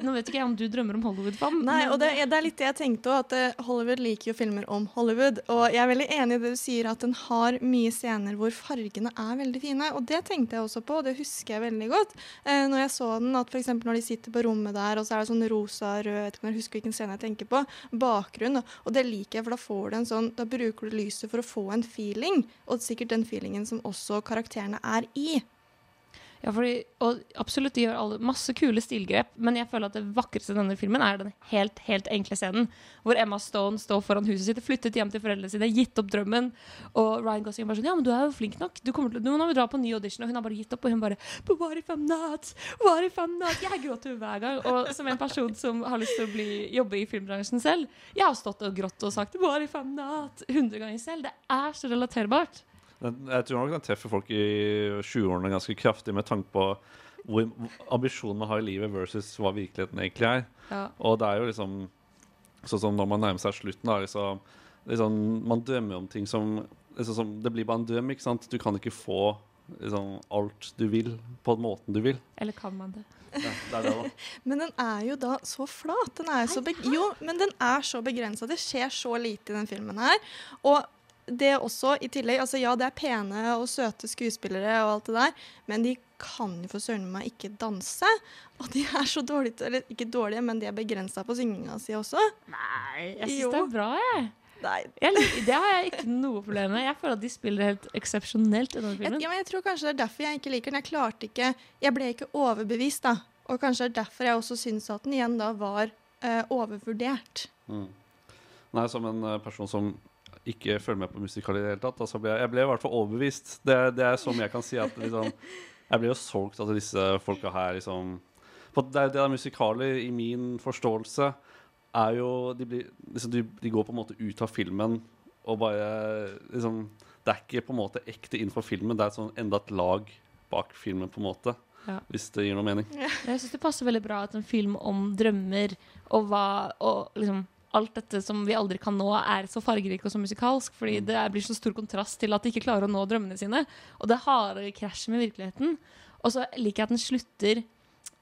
nå vet ikke jeg om du drømmer om Hollywood-fan. Nei, og det, det er litt det jeg tenkte òg, at Hollywood liker jo filmer om Hollywood. Og jeg er veldig enig i det du sier, at den har mye scener hvor fargene er veldig fine. Og det tenkte jeg også på, og det husker jeg veldig godt. Eh, når jeg så den, at f.eks. når de sitter på rommet der, og så er det sånn rosa, rød, jeg jeg husker hvilken scene jeg tenker på, bakgrunn. Og det liker jeg, for da får du en sånn, da bruker du lyset for å få en feeling. Og sikkert den feelingen som også karakterene er i. Ja, fordi, og absolutt, de gjør alle, masse kule stilgrep, men jeg føler at det vakreste i denne filmen er den helt helt enkle scenen hvor Emma Stone står foran huset sitt, flyttet hjem til foreldrene sine, gitt opp drømmen, og Ryan Gosling bare sånn Ja, men du er jo flink nok. Du til, nå må vi dra på ny audition. Og hun har bare gitt opp, og hun bare But what if I'm not? What if I'm not? Jeg gråter hver gang. Og som en person som har lyst til å bli, jobbe i filmbransjen selv, jeg har stått og grått og sagt What if I'm not? hundre ganger selv. Det er så relaterbart. Den, jeg tror nok den treffer folk i 20-årene ganske kraftig med tanke på hvor ambisjonen man har i livet versus hva virkeligheten egentlig er. Ja. Og det er jo liksom sånn som når man nærmer seg slutten, da, liksom, liksom, man drømmer om ting som, liksom, som Det blir bare en drøm, ikke sant? Du kan ikke få liksom, alt du vil på den måten du vil. Eller kan man det? Ja, det er det, da. Men den er jo da så flat. Den er så beg jo, men den er så begrensa. Det skjer så lite i den filmen her. Og det også, i tillegg altså Ja, det er pene og søte skuespillere og alt det der, men de kan jo for søren meg ikke danse. Og de er så dårlige Eller ikke dårlige, men de er begrensa på synginga si også. Nei, jeg Jo. syns det er bra, jeg. Nei. jeg. Det har jeg ikke noe problem med. Jeg føler at de spiller helt eksepsjonelt i denne Jeg, filmen. ja, men jeg tror kanskje det er derfor jeg ikke liker den. Jeg klarte ikke Jeg ble ikke overbevist, da. Og kanskje det er derfor jeg også syns at den igjen da var uh, overvurdert. Mm. Nei, som en eh, person som ikke følger med på musikal i det hele tatt, altså ble jeg, jeg ble i hvert fall overbevist. Det, det er som jeg kan si at liksom, Jeg ble jo solgt av disse folka her, liksom For det, det er musikaler, i min forståelse, er jo De, blir, liksom, de, de går på en måte ut av filmen og bare liksom Det er ikke på en måte ekte innenfor filmen, det er sånn enda et lag bak filmen, på en måte. Ja. Hvis det gir noe mening. Jeg syns det passer veldig bra at en film om drømmer og hva og liksom alt dette som vi aldri kan nå, er så fargerik og så musikalsk. Fordi det er- blir så stor kontrast til at de ikke klarer å nå drømmene sine. Og det harde krasjet med virkeligheten. Og så liker jeg at den slutter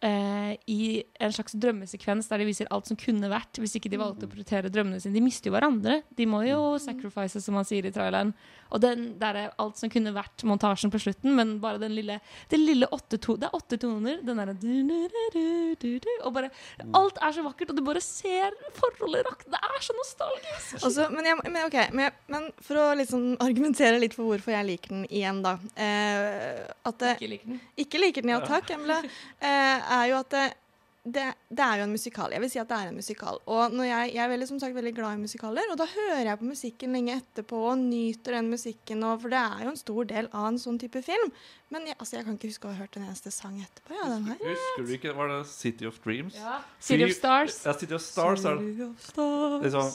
eh, i en slags drømmesekvens der de viser alt som kunne vært hvis ikke de valgte å prioritere drømmene sine. De mister jo hverandre. De må jo sacrifice, som man sier i traileren. Og den der er alt som kunne vært montasjen på slutten, men bare den lille, den lille åtte to, Det er åtte toner. Den derre du, du, du, du, du, du, Og bare Alt er så vakkert, og du bare ser forholdet rakne. Det er så nostalgisk. Altså, men, jeg, men, okay, men, jeg, men for å liksom argumentere litt for hvorfor jeg liker den igjen, da eh, at det, Ikke liker den. Ikke liker den, ja takk, Emle. Eh, er jo at det, det, er jo en musikal. Jeg vil si at det er en musikal. Og når jeg, jeg er veldig, som sagt veldig glad i musikaler, og da hører jeg på musikken lenge etterpå og nyter den musikken, og, for det er jo en stor del av en sånn type film. Men jeg, altså, jeg kan ikke huske å ha hørt en eneste sang etterpå. Ja, den her. Husker du ikke Var det City of Dreams? Ja. City of Stars. Ja, City of Stars er City of Stars. liksom,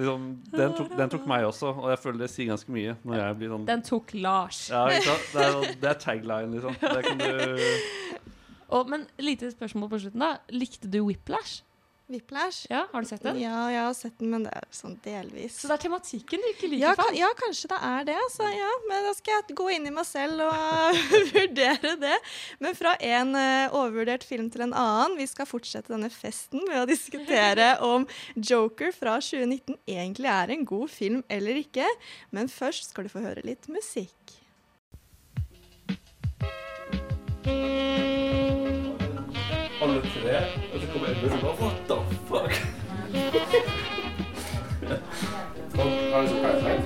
liksom, den, tok, den tok meg også, og jeg føler det sier ganske mye. Når jeg blir sånn Den tok Lars. ja, ikke sant? Det, er, sånn- det er tagline, liksom. Det kan du Og, men lite spørsmål på slutten, da. Likte du Whiplash? Whiplash? Ja, Har du sett den? Ja, jeg har sett den, men det er sånn delvis. Så det er tematikken du ikke liker? Ja, kan, ja, kanskje det er det. Så ja, men da skal jeg gå inn i meg selv og vurdere det. Men fra en uh, overvurdert film til en annen. Vi skal fortsette denne festen med å diskutere om Joker fra 2019 egentlig er en god film eller ikke. Men først skal du få høre litt musikk. Alle tre, og så kommer Edmund og bare What the fuck? Har du sett Parasite?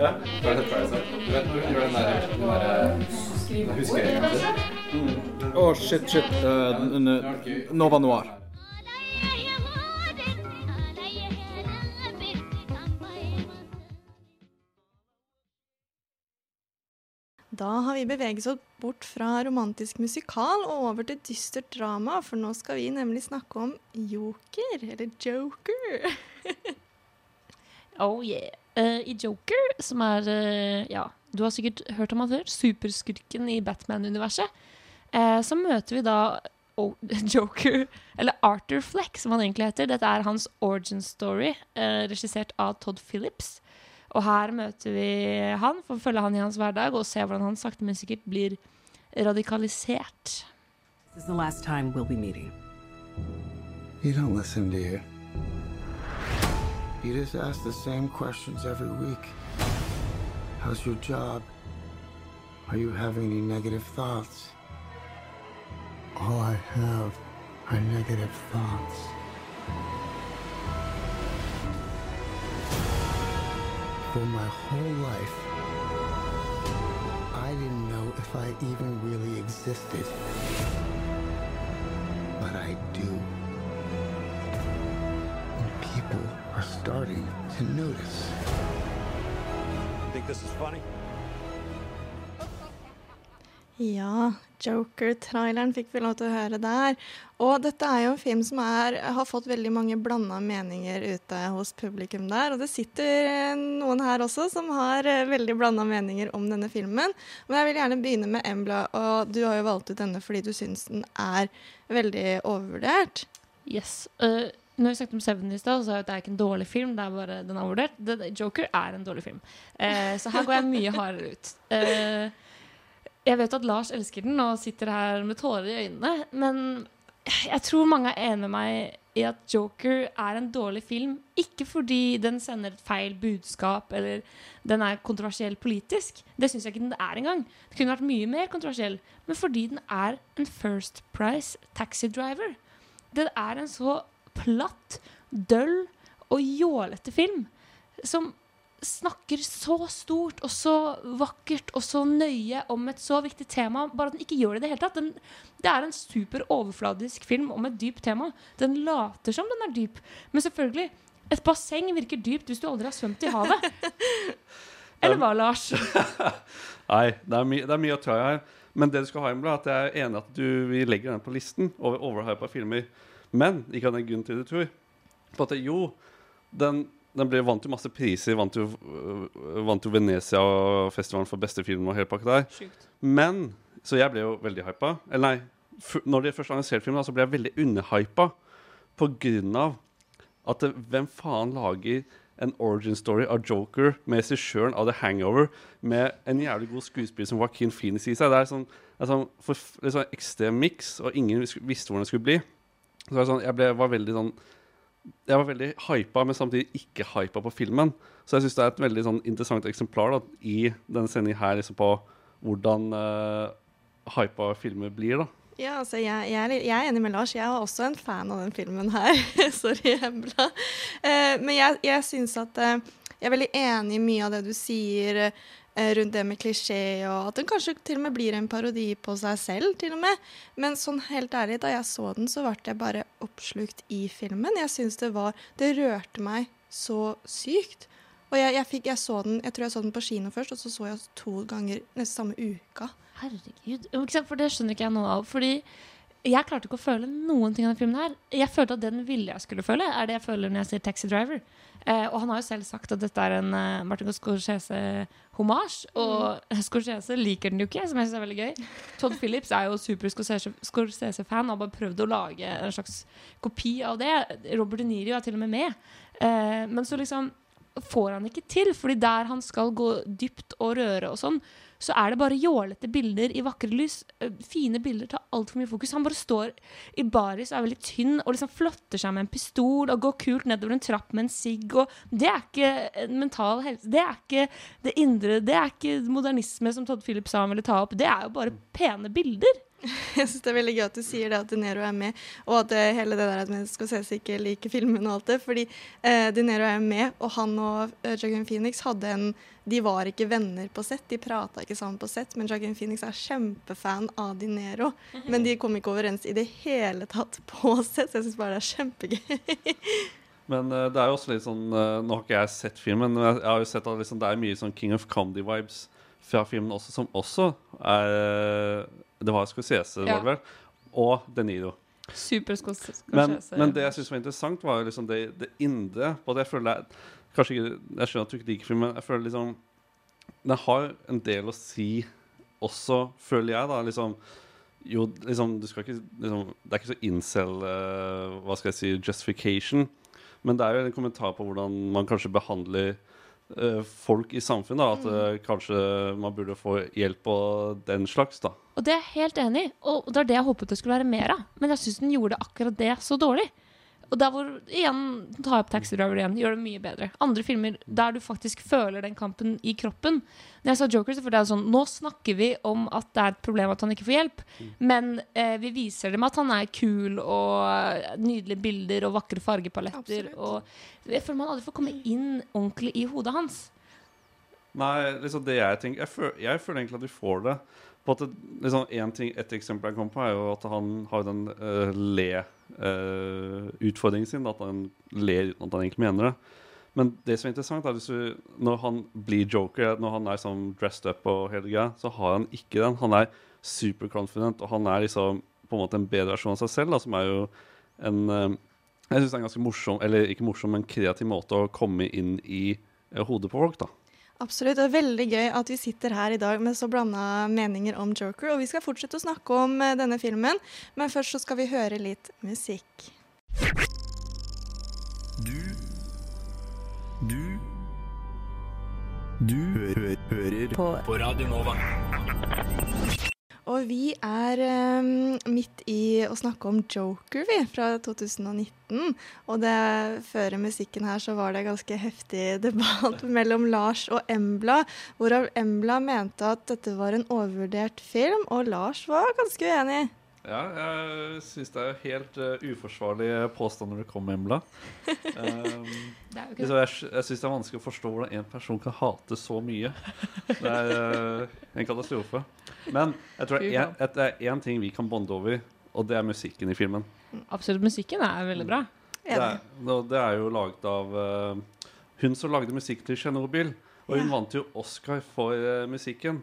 Ja. Har du sett Parasite? Du vet når du gjør den der, den der Husker jeg kanskje? Å, shit, shit. eh, n- Nova Noir. Da har vi beveget oss bort fra romantisk musikal og over til dystert drama, for nå skal vi nemlig snakke om Joker, eller Joker. Oh yeah. Uh, I Joker, som er uh, Ja, du har sikkert hørt om han før. Superskurken i Batman-universet. Uh, så møter vi da oh, Joker, eller Arthur Fleck, som han egentlig heter. Dette er hans origin story, regissert av Todd Phillips. Og her møter vi han, for å følge han i hans hverdag og se hvordan han sakte, men sikkert blir radikalisert. This is the last time we'll be meeting. You don't listen, do you? You just ask the same questions every week. How's your job? Are you having any negative thoughts? All I have are negative thoughts. For my whole life, I didn't know if I even really existed. But I do. And people are starting to notice. You think this is funny? Ja, Joker-traileren fikk vi lov til å høre der. Og dette er jo en film som er, har fått veldig mange blanda meninger ute hos publikum der. Og det sitter eh, noen her også som har eh, veldig blanda meninger om denne filmen. Men jeg vil gjerne begynne med Embla, og du har jo valgt ut denne fordi du syns den er veldig overvurdert. Yes. Uh, når vi snakket om Seven i stad, sa jeg at det er ikke en dårlig film. Det er bare den er overvurdert. Joker er en dårlig film. Uh, så her går jeg mye hardere ut. Eh, jeg vet at Lars elsker den og sitter her med tårer i øynene, men jeg tror mange er enig med meg i at Joker er en dårlig film. Ikke fordi den sender et feil budskap eller den er kontroversiell politisk. Det syns jeg ikke den er engang. Det kunne vært mye mer kontroversiell. Men fordi den er en First Price Taxi Driver. Den er en så platt, døll og jålete film som snakker så stort og så vakkert og så nøye om et så viktig tema, bare at den ikke gjør det i det hele tatt. Den, det er en super overfladisk film om et dypt tema. Den later som den er dyp. Men selvfølgelig, et basseng virker dypt hvis du aldri har svømt i havet. Eller hva, Lars? Nei, det er, my det er mye å ta i her. Men det du skal ha med er at jeg er enig at du, vi legger den på listen over overhypa filmer. Men ikke av den grunnen til det, tror. For at jo, den, den ble vant jo masse priser. Vant jo, øh, vant jo Venezia-festivalen for beste film og hele pakka der. Sykt. Men Så jeg ble jo veldig hypa. Eller nei, når de først annonserte filmen, da, så ble jeg veldig underhypa på grunn av at det, hvem faen lager en origin story av Joker med regissøren av The Hangover med en jævlig god skuespiller som Joaquin Phoenix i seg? Det er sånn, det er sånn, for, det er sånn ekstrem miks, og ingen visste hvordan det skulle bli. Så er sånn, jeg ble, var veldig sånn jeg var veldig hypa, men samtidig ikke hypa på filmen. Så jeg syns det er et veldig sånn interessant eksemplar da, i denne sendingen her liksom på hvordan uh, hypa filmer blir. da. Ja, altså jeg, jeg, er, jeg er enig med Lars. Jeg var også en fan av den filmen her. Sorry, Embla. Uh, men jeg, jeg syns at uh, Jeg er veldig enig i mye av det du sier eh, rundt det med klisjé, og at den kanskje til og med blir en parodi på seg selv, til og med. Men sånn helt ærlig, da jeg så den, så ble jeg bare oppslukt i filmen. Jeg syns det var Det rørte meg så sykt. Og jeg, jeg, fikk, jeg så den Jeg tror jeg så den på kino først, og så så jeg to ganger nesten samme uka. Herregud. For det skjønner ikke jeg noe av. Fordi jeg klarte ikke å føle noen ting av denne filmen her. Jeg følte at den ville jeg skulle føle, er det jeg føler når jeg sier Taxi Driver. Eh, og han har jo selv sagt at dette er en uh, Martin Scorsese-homasj. Og Scorsese liker den jo ikke, som jeg syns er veldig gøy. Todd Phillips er jo super Scorsese- Scorsese-fan og har bare prøvd å lage en slags kopi av det. Robert De Niro er til og med med. Eh, men så liksom får han ikke til, fordi der han skal gå dypt og røre og sånn, så er det bare jålete bilder i vakre lys. Eh, Fine bilder tar altfor mye fokus. Han bare står i baris og er veldig tynn og liksom flotter seg med en pistol og går kult nedover en trapp med en sigg. Det er ikke mental helse. Det er ikke det indre. Det er ikke modernisme som Todd Philip sa han ville ta opp. Det er jo bare pene bilder. Jeg synes det er veldig gøy at du sier det at De Niro er med, og at eh, hele det der at ses ikke liker filmen og alt det. Fordi eh, De Niro er med, og han og uh, Joaquin Phoenix hadde en De var ikke venner på sett, de prata ikke sammen på sett, men Joaquin Phoenix er kjempefan av De Niro. Men de kom ikke overens i det hele tatt på sett, så jeg syns bare det er kjempegøy. Men uh, det er jo også litt sånn uh, Nå har ikke jeg sett filmen, men jeg, jeg har jo sett at liksom, det er mye sånn King of Comedy-vibes fra filmen også, som også er Det var Scorsese, Ja. var det vel, og De Niro. Super Men, Scorsese. men det jeg syns var interessant, var liksom det, det indre. Både jeg føler jeg, Kanskje ikke Jeg skjønner at du ikke liker filmen, men jeg føler liksom Den har en del å si også, føler jeg, da. Liksom Jo, liksom Du skal ikke liksom, Det er ikke så incel uh, Hva skal jeg si Justification. Men det er jo en kommentar på hvordan man kanskje behandler eh, folk i samfunnet. Da, at mm. kanskje man burde få hjelp og den slags, da. Og det er jeg helt enig i, og det er det jeg håpet det skulle være mer av. Men jeg syns den gjorde akkurat det så dårlig. Og der hvor, igjen, ta opp Taxi Driver igjen, gjør det mye bedre. Andre filmer der du faktisk føler den kampen i kroppen. Når jeg sa Joker, så følte jeg sånn Nå snakker vi om at det er et problem at han ikke får hjelp, men eh, vi viser dem at han er kul og nydelige bilder og vakre fargepaletter. Og jeg føler man aldri får komme inn ordentlig i hodet hans. Nei, liksom det jeg tenker Jeg, føler, jeg føler egentlig at vi får det. På at det, liksom en ting, Et eksempel jeg kom på, er jo at han har den uh, le-utfordringen sin. At han ler uten at han egentlig mener det. Men det som er interessant, er du, når han blir joker, når han er sånn dressed up og hele greia, så har han ikke den. Han er superconfident, og han er liksom på en måte en bedre versjon av seg selv, da, som er jo en uh, Jeg syns det er en ganske morsom, eller ikke morsom, men kreativ måte å komme inn i uh, hodet på folk, da. Absolutt. Det er veldig gøy at vi sitter her i dag med så blanda meninger om Joker. Og vi skal fortsette å snakke om eh, denne filmen, men først så skal vi høre litt musikk. Du Du Du hø hører på. på Radio Nova. Og vi er um, midt i å snakke om Joker, vi, fra 2019. Og det, før musikken her så var det ganske heftig debatt mellom Lars og Embla, hvorav Embla mente at dette var en overvurdert film, og Lars var ganske uenig. Ja, jeg syns det er helt uh, uforsvarlige påstander det kommer med, Embla. Um, Det er jo liksom, jeg jeg syns det er vanskelig å forstå hvordan en person kan hate så mye. Det er uh, en katastrofe. Men jeg tror en, at det er én ting vi kan bonde over, og det er musikken i filmen. Absolutt. Musikken er veldig bra. Det er, det er jo laget av uh, hun som lagde musikk til Tsjernobyl. Og hun Ja. vant jo Oscar for uh, musikken.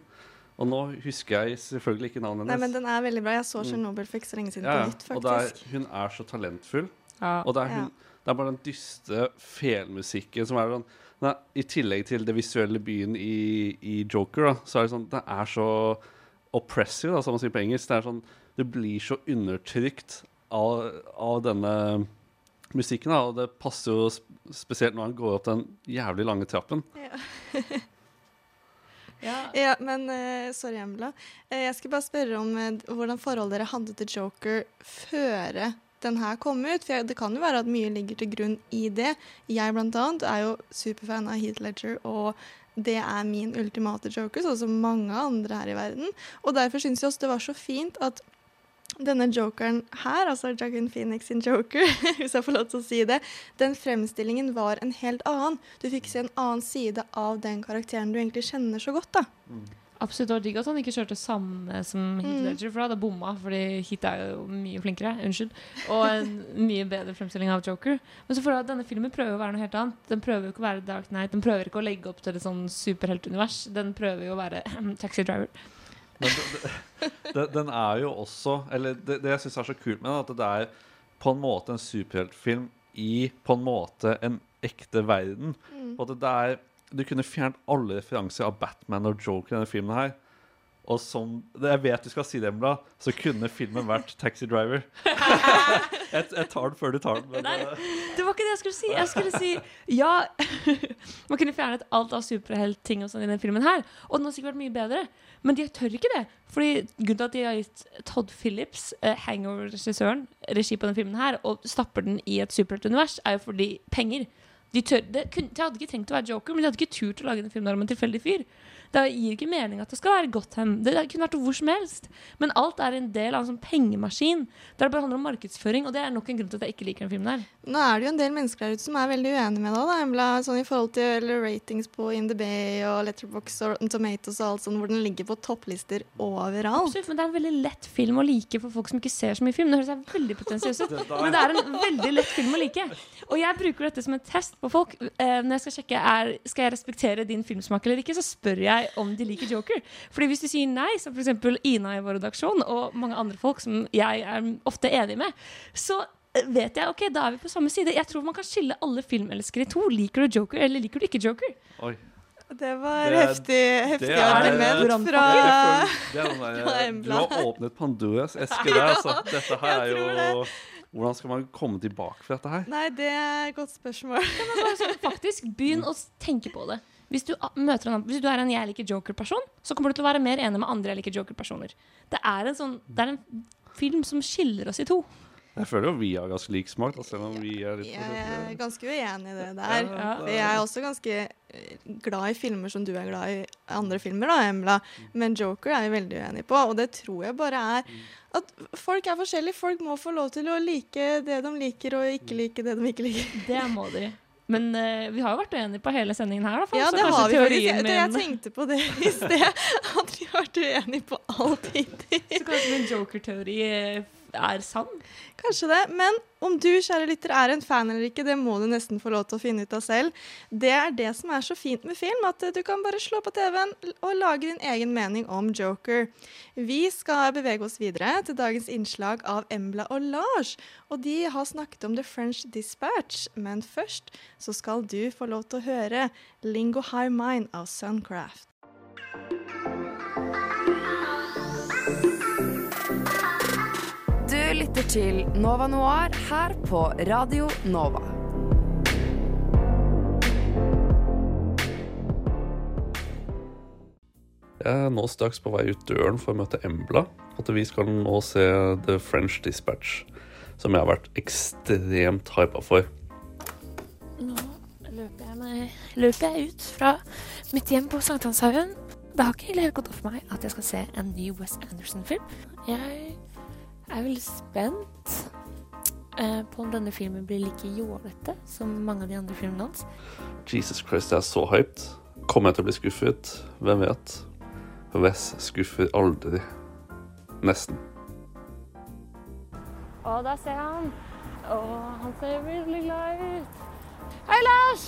Og nå husker jeg selvfølgelig ikke navnet Nei, men den er veldig bra. Jeg så Tsjernobyl Chernobyl for ikke så lenge siden Ja, på nytt, nytt, Og det er, faktisk. hun er så talentfull. Ja. Og det er, hun, Ja. det er bare den dyste felmusikken som er sånn nei, I tillegg til det visuelle byen i, i Joker, da, så er det sånn Det er så oppressive, da, som man sier på engelsk. Det er sånn det blir så undertrykt av, av denne musikken, da, og det passer jo spesielt når han går opp den jævlig lange trappen. Ja. Ja, men uh, sorry, Emla. Uh, jeg skulle bare spørre om uh, hvordan forholdet dere hadde til Joker før den her kom ut. For jeg, det kan jo være at mye ligger til grunn i det. Jeg blant annet er jo superfan av Heath Ledger, og det er min ultimate joker, sånn som mange andre her i verden. Og derfor syns jeg også det var så fint at denne jokeren her, altså Joaquin Phoenix sin joker, hvis jeg får lov til å si det, den fremstillingen var en helt annen. Du fikk se en annen side av den karakteren du egentlig kjenner så godt, da. Absolutt. Det var digg at han ikke kjørte samme som Heath Mm. Ledger, for da hadde jeg bomma, fordi Heath er jo mye flinkere. Unnskyld. Og en mye bedre fremstilling av Joker. Men så får jeg at denne filmen prøver å være noe helt annet. Den prøver jo ikke å være Dark Knight. Den prøver ikke å legge opp til et sånn superheltunivers. Den prøver jo å være Taxi Driver. Men det, det, den er jo også Eller det, det jeg syns er så kult med den, at det er på en måte en superheltfilm i på en måte en ekte verden. Mm. Og at det er Du kunne fjernet alle referanser av Batman og Joker i denne filmen her. Og som Jeg vet du skal si det, Embla, så kunne filmen vært Taxi Driver. jeg, jeg tar den før du tar den. Men, Nei, eh, det var ikke det jeg skulle si. Jeg skulle si ja. Man kunne fjernet alt av superheltting og sånn i denne filmen her. Og den har sikkert vært mye bedre. Men de tør ikke det. Fordi grunnen til at de har gitt Todd Phillips, eh, Hangover-regissøren, regi på denne filmen her, og stapper den i et superheltunivers, er jo fordi penger. De, tør, de, de hadde ikke trengt å være Joker, men de hadde ikke turt å lage en film der om en tilfeldig fyr. Det gir ikke mening at det skal være Gotham. Det kunne vært hvor som helst. Men alt er en del av en sånn pengemaskin. Der det bare handler om markedsføring, og det er nok en grunn til at jeg ikke liker den filmen her. Nå er det jo en del mennesker der ute som er veldig uenige med deg, da, Embla. Sånn i forhold til ratings på INDB og Letterbox og Rotten Tomatoes og alt sånn, hvor den ligger på topplister overalt. Absolutt, men det er en veldig lett film å like for folk som ikke ser så mye film. Det høres jeg veldig potensiøst ut, men det er en veldig lett film å like. Og jeg bruker dette som en test på folk. Eh, når jeg skal sjekke er, skal jeg respektere din filmsmak eller ikke, så spør jeg jeg om de liker Joker. Fordi hvis du sier nei, som f.eks. Ina i vår redaksjon, og mange andre folk som jeg er ofte enig med, så vet jeg, ok, da er vi på samme side. Jeg tror man kan skille alle filmelskere i to. Liker du Joker, eller liker du ikke Joker? Oi. Det var Det heftig, heftig det er- argument fra, Du har åpnet Pandoras eske der, altså. Dette her er jo Hvordan skal man komme tilbake fra dette her? Nei, det er et godt spørsmål. Faktisk, begynn å tenke på det. Hvis du, a- møter en, hvis du er en 'jeg liker Joker'-person, så kommer du til å være mer enig med andre 'jeg liker Joker'-personer. Det en sånn Det er en film som skiller oss i to. Jeg føler jo vi har ganske lik smak, selv om vi er litt Jeg er ganske uenig i det der. Ja, ja. For Jeg er også ganske eh, glad i filmer som du er glad i andre filmer, da, Emla. Men Joker er jeg veldig uenig på, og det tror jeg bare er at folk er forskjellige. Folk må få lov til å like det de liker, og ikke like det de ikke liker. Det må de. Men uh, vi har jo vært uenige på hele sendingen her, da. for Ja, det har vi faktisk. teorien jeg tenkte på det i sted, at vi har vært uenige på alt hittil. Så kanskje min Joker-teori eh, er sann? Kanskje det. Men om du, kjære lytter, er en fan eller ikke, det må du nesten få lov til å finne ut av selv. Det er det som er så fint med film, at eh, du kan bare slå på TV-en og lage din egen mening om Joker. Vi skal bevege oss videre til dagens innslag av Embla og Lars. Og de har snakket om The French Dispatch, men først så skal du få lov til å høre Lingo High Mind av Suncraft. Du lytter til Nova Noir her på Radio Nova. Jeg er nå straks på vei ut døren for å møte Embla. At vi skal nå se The French Dispatch, som jeg har vært ekstremt hypa for. Nå løper jeg, meg, løper jeg ut fra mitt hjem på Sankthanshaugen. Det har ikke helt gått opp for meg at jeg skal se en ny Wes Anderson-film. Jeg er veldig spent eh, på om denne filmen blir like jålete som mange av de andre filmene hans. Jesus Christ, jeg er så hyped. Kommer jeg til å bli skuffet? Hvem vet? Wes skuffer aldri. Nesten. Og der ser jeg han. Å, han ser veldig glad ut. Hei, Lars!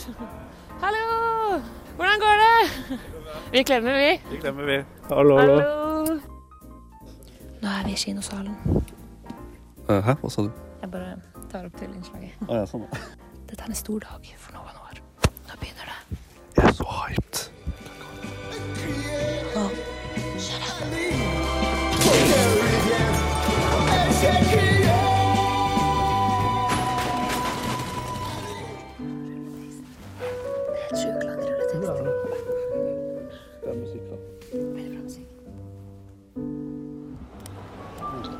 Hallo! Hvordan går det? Vi klemmer, vi. Vi klemmer, vi. Hallo, hallo. Nå er vi i kinosalen. Eh, Hæ, hva sa du? Jeg bare tar opp til innslaget. Å ja, sånn. Dette er en stor dag for Nova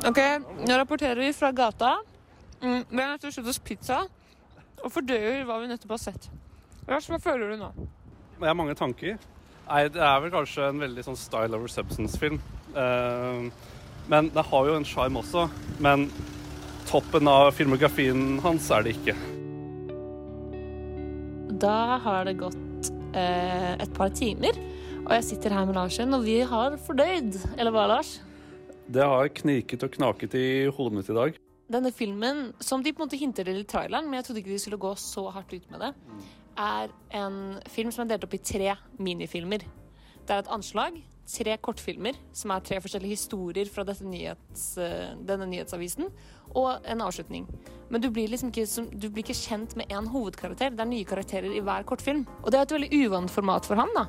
Ok, nå rapporterer vi fra gata. Mm, vi har nettopp kjøpt oss pizza og fordøyer hva vi nettopp har sett. Lars, hva føler du nå? Jeg har mange tanker. Nei, det er vel kanskje en veldig sånn style over substance-film. Uh, men det har jo en sjarm også. Men toppen av filmografien hans er det ikke. Da har det gått uh, et par timer, og jeg sitter her med Larsen, og vi har fordøyd. Eller hva, Lars? Det har kniket og knaket i hodet mitt i dag. Denne filmen, som de på en måte hinter til i traileren, men jeg trodde ikke de skulle gå så hardt ut med det, er en film som er delt opp i tre minifilmer. Det er et anslag, tre kortfilmer, som er tre forskjellige historier fra nyhets, eh, denne nyhetsavisen, og en avslutning. Men du blir liksom ikke, du blir ikke kjent med én hovedkarakter. Det er nye karakterer i hver kortfilm. Og det er et veldig uvant format for ham, da.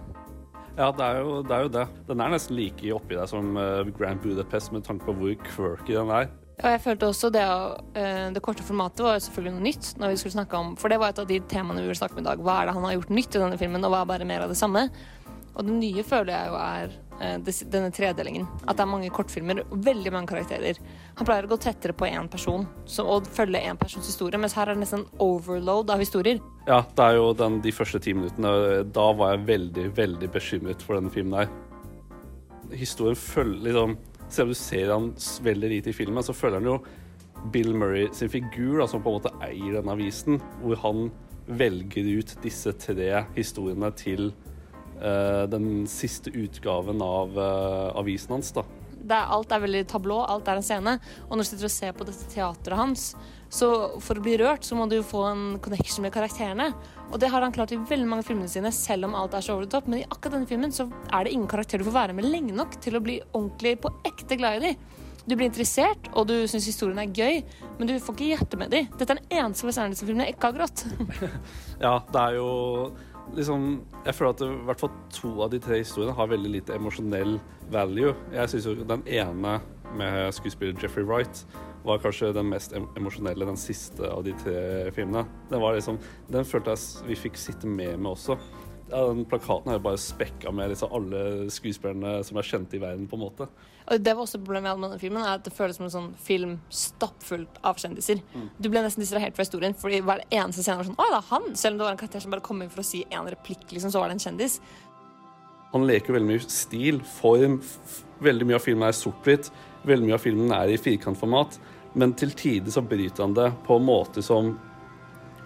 Ja, det er jo det. Er jo det. Den er nesten like oppi deg som eh, Grand Budapest med tanke på hvor quirky den er. Ja, jeg følte også det, eh, det korte formatet var selvfølgelig noe nytt. når vi skulle snakke om, For det var et av de temaene vi ville snakke om i dag. Hva er det han har gjort nytt i denne filmen, og hva er bare mer av det samme? Og det nye føler jeg jo er eh, denne tredelingen. At det er mange kortfilmer og veldig mange karakterer. Han pleier å gå tettere på én person så, og følge én persons historie, mens her er det nesten overload av historier. Ja, det er jo den, de første ti minuttene. Da var jeg veldig, veldig bekymret for denne filmen her. Historien følger liksom Selv om du ser han veldig lite i filmen, så følger han jo Bill Murray sin figur, da, som på en måte eier denne avisen, hvor han velger ut disse tre historiene til uh, den siste utgaven av uh, avisen hans. da. Er, alt er veldig tablå, alt er en scene. Og når du sitter og ser på dette teatret hans, så for å bli rørt, så må du jo få en connection med karakterene. Og det har han klart i veldig mange filmene sine, selv om alt er så over the top. Men i akkurat denne filmen så er det ingen karakterer du får være med lenge nok til å bli ordentlig på ekte glad i dem. Du blir interessert, og du syns historien er gøy, men du får ikke hjerte med dem. Dette er den eneste Wes Anderson-filmen jeg ikke har grått. Ja, det er jo liksom Jeg føler at i hvert fall to av de tre historiene har veldig lite emosjonell value. Jeg syns jo den ene med skuespiller Jeffrey Wright var kanskje den mest em emosjonelle, den siste av de tre filmene. Den var liksom Den følte jeg vi fikk sitte med med også. Den plakaten er jo bare spekka med liksom alle skuespillerne som er kjente i verden, på en måte. Og det var også problemet jeg hadde med denne filmen, er at det føles som en sånn film stappfullt av kjendiser. Du ble nesten distrahert fra historien, fordi hver eneste scene var sånn Å, det er han! Selv om det var en karakter som bare kom inn for å si én replikk, liksom, så var det en kjendis. Han leker veldig mye stil, form. Veldig mye av filmen er sort-hvitt. Veldig mye av filmen er i firkantformat. Men til tider så bryter han det på en måte som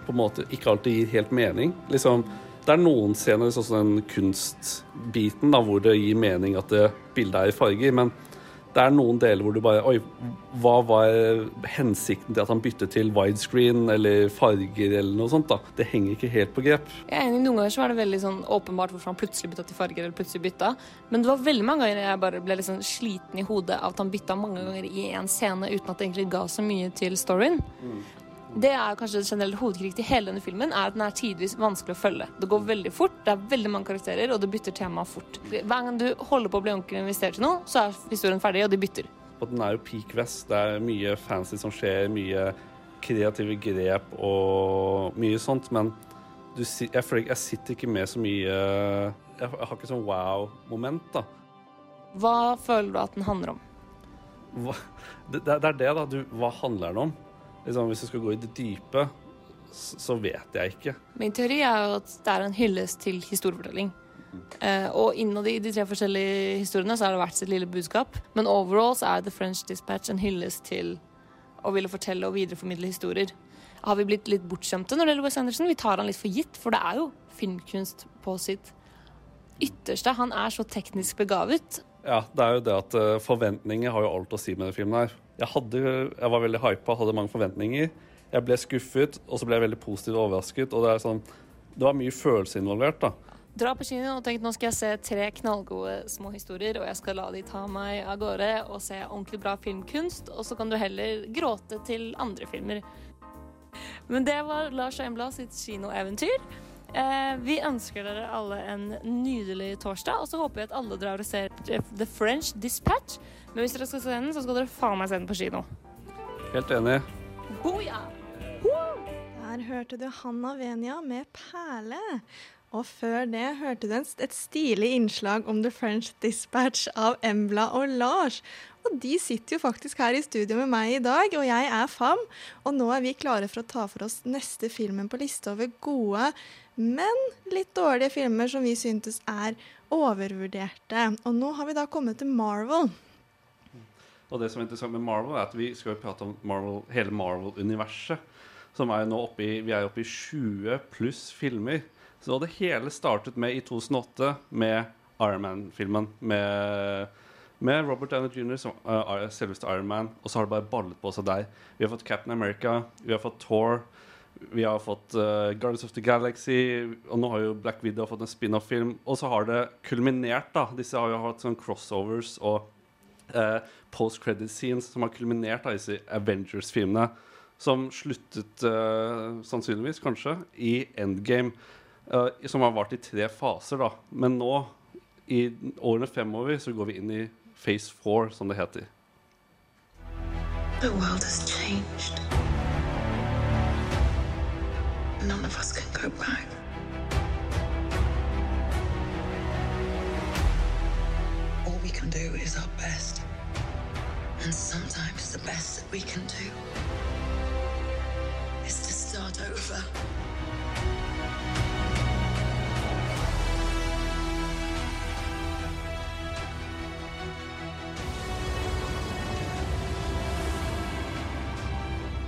på en måte ikke alltid gir helt mening. Liksom, det er noen scener, sånn som den kunstbiten, da, hvor det gir mening at det bildet er i farger. Men det er noen deler hvor du bare Oi, hva var hensikten til at han byttet til widescreen eller farger eller noe sånt? da? Det henger ikke helt på grep. Jeg er enig, Noen ganger så var det veldig sånn åpenbart hvorfor han plutselig bytta til farger. eller plutselig bytta. Men det var veldig mange ganger jeg bare ble sånn sliten i hodet av at han bytta mange ganger i én scene uten at det egentlig ga så mye til storyen. Det er kanskje det generelle hovedkritikk til hele denne filmen, er at den er tidvis vanskelig å følge. Det går veldig fort, det er veldig mange karakterer, og det bytter tema fort. Hver gang du holder på å bli ordentlig investert i noe, så er historien ferdig, og de bytter. Og den er jo peak west. Det er mye fancy som skjer, mye kreative grep og mye sånt, men du, jeg, føler jeg sitter ikke med så mye jeg har ikke sånn wow-moment, da. Hva føler du at den handler om? Hva, det, det er det, da. Du, hva handler den om? Liksom, hvis du skal gå i det dype, så, vet jeg ikke. Min teori er jo at det er en hyllest til historiefortelling. Uh, og innad i de tre forskjellige historiene så har det vært sitt lille budskap. Men overall så er The French Dispatch en hyllest til å ville fortelle og videreformidle historier. Har vi blitt litt bortskjemte når det gjelder Wes Anderson? Vi tar han litt for gitt, for det er jo filmkunst på sitt ytterste. Han er så teknisk begavet. Ja, det er jo det at eh, forventninger har jo alt å si med denne filmen her. Jeg, hadde, jeg var veldig hypa, hadde mange forventninger. Jeg ble skuffet, og så ble jeg veldig positivt overrasket. Og det sånn Det var mye følelse involvert, da. Dra på kino og tenk nå skal jeg se tre knallgode små historier, og jeg skal la de ta meg av gårde og se ordentlig bra filmkunst, og så kan du heller gråte til andre filmer. Men det var Lars Embla sitt kinoeventyr. Eh, vi ønsker dere alle en nydelig torsdag, og så håper vi at alle drar og ser The French Dispatch. Men hvis dere skal se den, så skal dere faen meg se den på kino. Helt enig. Boja! Der hørte du Hanna Venia med 'Perle'. Og før det hørte du et stilig innslag om The French Dispatch av Embla og Lars. Og de sitter jo faktisk her i studio med meg i dag, og jeg er Fam. Og nå er vi klare for å ta for oss neste filmen på lista over gode, men litt dårlige filmer som vi syntes er overvurderte. Og nå har vi da kommet til Marvel. Og det som er interessant med Marvel, er at vi skal jo prate om Marvel, hele Marvel-universet. Som er jo nå oppe i, Vi er oppe i 20 pluss filmer. Så det hele startet med i 2008 med Iron Man-filmen. Med, med Robert Downey jr. som uh, selveste Iron Man. Og så har det bare ballet på seg der. Vi har fått Captain America, vi har fått Thor. Vi har fått uh, Guardians of the Galaxy, og nå har jo Black Widow fått en spin-off-film. Og så har det kulminert, da. Disse har jo hatt sånn crossovers og uh, post-credit scenes som har kulminert av disse Avengers-filmene. Som sluttet uh, sannsynligvis, kanskje, i Endgame. Som har vart i tre faser, da. Men nå, i årene fremover, så går vi inn i phase four, som det heter. The world has changed. None of us can go back. All we can do is our best. And sometimes the best that we can do is to start over.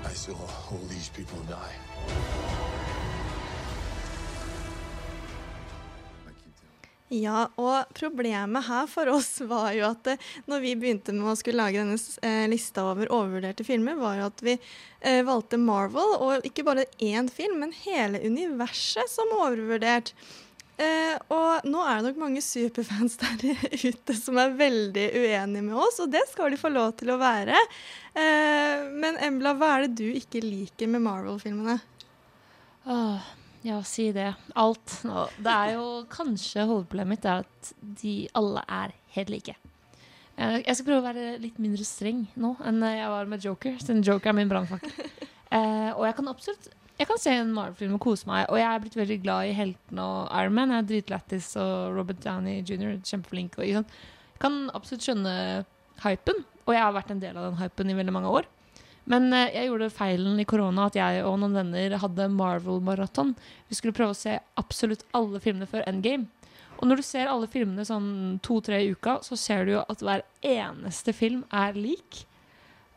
I saw all these people die. Ja, og problemet her for oss var jo at eh, når vi begynte med å skulle lage denne eh, lista over overvurderte filmer, var jo at vi eh, valgte Marvel, og ikke bare én film, men hele universet som overvurdert. Eh, og nå er det nok mange superfans der ute som er veldig uenige med oss, og det skal de få lov til å være. Eh, men Embla, hva er det du ikke liker med Marvel-filmene? Åh, ja, si det. Alt. Nå, det er jo kanskje hovedproblemet mitt er at de alle er helt like. Eh, Jeg skal prøve å være litt mindre streng nå enn jeg var med Joker, siden Joker er min brannfakkel. Eh, og jeg kan absolutt Jeg kan se en Marvel-film og kose meg, og jeg er blitt veldig glad i heltene og Iron Man. Jeg er dritlættis, og Robert Downey jr. kjempeflink. Og? Jeg kan absolutt skjønne hypen, og jeg har vært en del av den hypen i veldig mange år. Men eh, jeg gjorde feilen i korona at jeg og noen venner hadde Marvel-maraton. Vi skulle prøve å se absolutt alle filmene før Endgame. Og når du ser alle filmene sånn to-tre i uka, så ser du jo at hver eneste film er lik.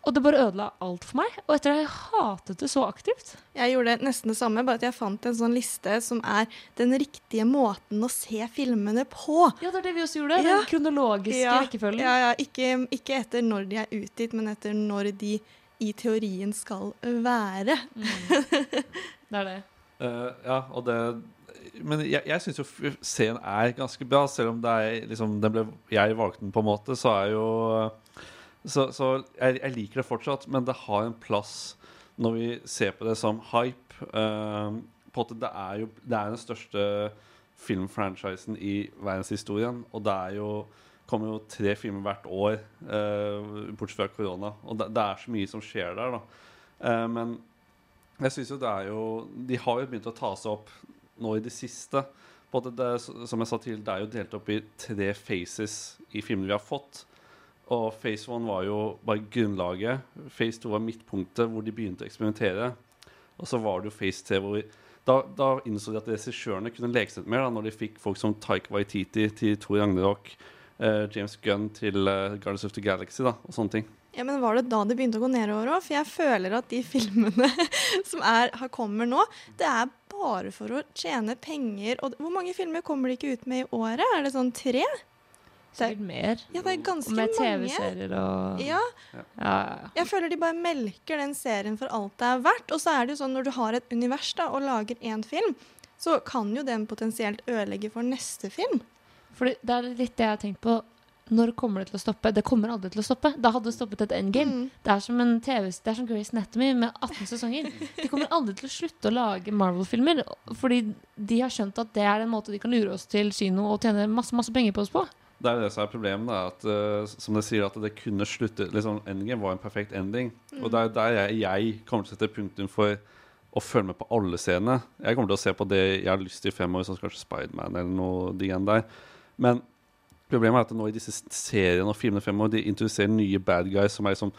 Og det bare ødela alt for meg. Og etter at jeg hatet det så aktivt. Jeg gjorde nesten det samme, bare at jeg fant en sånn liste som er den riktige måten å se filmene på. Ja, det er det vi også gjorde. Den kronologiske ja, rekkefølgen. Ja, ja. Ikke, ikke etter når de er utgitt, men etter når de i teorien skal være. Det er det. Uh, ja, og det Men jeg, jeg syns jo serien er ganske bra, selv om det er liksom den ble, Jeg valgte den på en måte, så er jo Så, så jeg, jeg liker det fortsatt, men det har en plass når vi ser på det som hype. Uh, på at det er jo Det er den største filmfranchisen i verdenshistorien, og det er jo kommer jo tre filmer hvert år, eh, bortsett fra korona. Og det, det er så mye som skjer der. Eh, men jeg synes jo det er jo De har jo begynt å ta seg opp nå i det siste. Det, er- som jeg sa tidligere, det er jo delt opp i tre phases i filmene vi har fått. Og phase one var jo bare grunnlaget. Phase two var midtpunktet hvor de begynte å eksperimentere. Og så var det jo phase tre hvor vi, da, da innså de at regissørene kunne leke seg litt mer da, når de fikk folk som Taik Waititi til Thor Ragnarok, James Gunn til eh, Guardians of the Galaxy da, og sånne ting. Ja, men Var det da det begynte å gå nedover òg? For jeg føler at de filmene som er, har kommer nå, det er bare for å tjene penger. Og hvor mange filmer kommer de ikke ut med i året? Er det sånn tre? Sikkert mer. Ja, det er ganske Med mange. TV-serier og Ja. Ja, ja, ja. Jeg føler de bare melker den serien for alt det er verdt. Og så er det jo sånn når du har et univers da, og lager én film, så kan jo den potensielt ødelegge for neste film. Fordi det er litt det jeg har tenkt på. Når kommer det til å stoppe? Det kommer aldri til å stoppe. Da hadde det stoppet et endgame. Det er som en TV Det er som Grace Anatomy med 18 sesonger. De kommer aldri til å slutte å lage Marvel-filmer. Fordi de har skjønt at det er en måte de kan lure oss til kino og tjene masse, masse penger på oss på. Det er jo det som er problemet. Da, at, uh, som det sier, at det kunne slutte liksom, Endgame var en perfekt ending. Mm. Og det er der jeg, jeg kommer til å sette punktum for å følge med på alle scenene. Jeg kommer til å se på det jeg har lyst til i fem år, som kanskje Spiderman eller noe de der. Men problemet er at nå i disse seriene og filmene fremover de introduserer nye bad guys som er liksom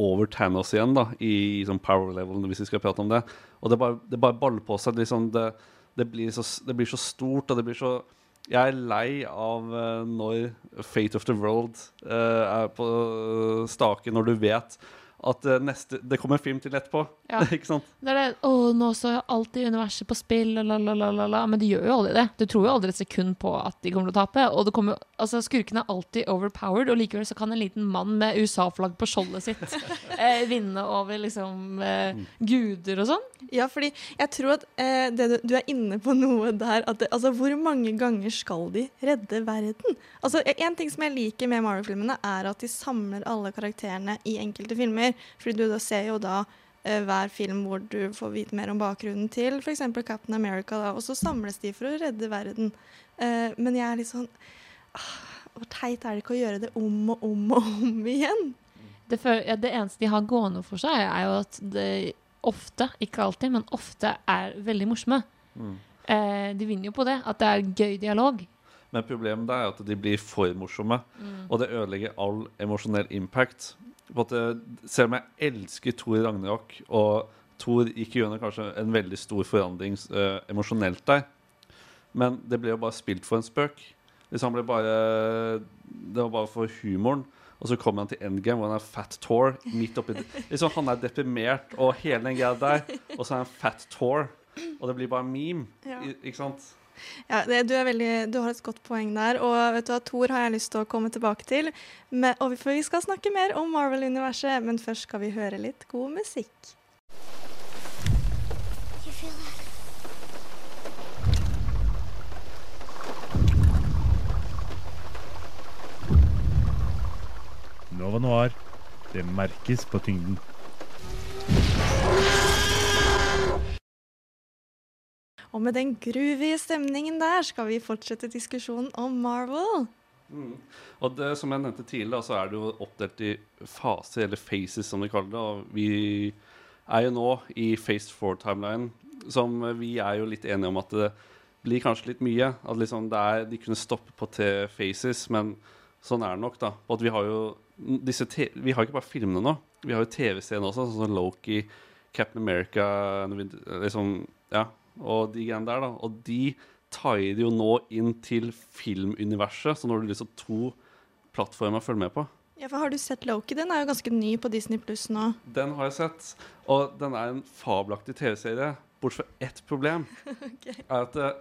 over Thanos igjen, da, i sånn power level, hvis vi skal prate om det. Og det bare, det bare baller på seg. Liksom, det, det, blir så, det blir så stort, og det blir så Jeg er lei av uh, når Fate of the World uh, er på uh, staken, når du vet at eh, neste, det kommer film til etterpå. Ja. ikke sant? Det er det, å, nå så står alltid universet på spill, la, la, la, la, la. men de gjør jo aldri det. Du tror jo aldri et sekund på at de kommer til å tape. Og det kommer, altså, skurkene er alltid overpowered, og likevel så kan en liten mann med USA-flagg på skjoldet sitt eh, vinne over liksom eh, guder og sånn. Ja, fordi jeg tror at eh, det du, du er inne på noe der at det, altså, Hvor mange ganger skal de redde verden? Altså, En ting som jeg liker med Marvel-filmene, er at de samler alle karakterene i enkelte filmer. Fordi du da ser jo da eh, hver film hvor du får vite mer om bakgrunnen til f.eks. Captain America. Da, og så samles de for å redde verden. Eh, men jeg er litt sånn ah, Hvor teit er det ikke å gjøre det om og om og om igjen? Det, for, ja, det eneste de har gående for seg, er jo at det ofte, ikke alltid, men ofte er veldig morsomme. Mm. Eh, de vinner jo på det, at det er gøy dialog. Men problemet er at de blir for morsomme, Mm. og det ødelegger all emosjonell impact. At selv om jeg elsker Thor Ragnarok, og Thor gikk gjennom kanskje en veldig stor forandring uh, emosjonelt der, men det ble jo bare spilt for en spøk. Han ble bare, det var bare for humoren. Og så kommer han til Endgame, hvor han er fat Thor midt oppi liksom, Han er deprimert og hele den greia der, og så er han fat Thor. Og det blir bare meme. Ja. i- Ikke sant? Ja, det, du, er veldig, du har et godt poeng der. Og vet du hva, Thor har jeg lyst til å komme tilbake til. Men, og vi, for vi skal snakke mer om Marvel-universet, men først skal vi høre litt god musikk. Nova Noir. Det merkes på tyngden. Og med den groovy stemningen der skal vi fortsette diskusjonen om Marvel. Mm. Og det, som jeg nevnte tidligere, så er det jo oppdelt i faser, eller phases som de kaller det. Og vi er jo nå i phase 4-timeline, som vi er jo litt enige om at det blir kanskje litt mye. At liksom er, de kunne stoppe på til phases, men sånn er det nok, da. Og at vi har jo disse Vi har ikke bare filmene nå. Vi har jo TV-scenen også, sånn som Loki, Captain America liksom, Ja, og de greiene der, da. Og de tier jo nå inn til filmuniverset, så nå har du liksom to plattformer å følge med på. Ja, for Har du sett Loki? Den er jo ganske ny på Disney Pluss nå. Den har jeg sett, og den er en fabelaktig TV-serie. Bortsett fra ett problem. okay. er at det,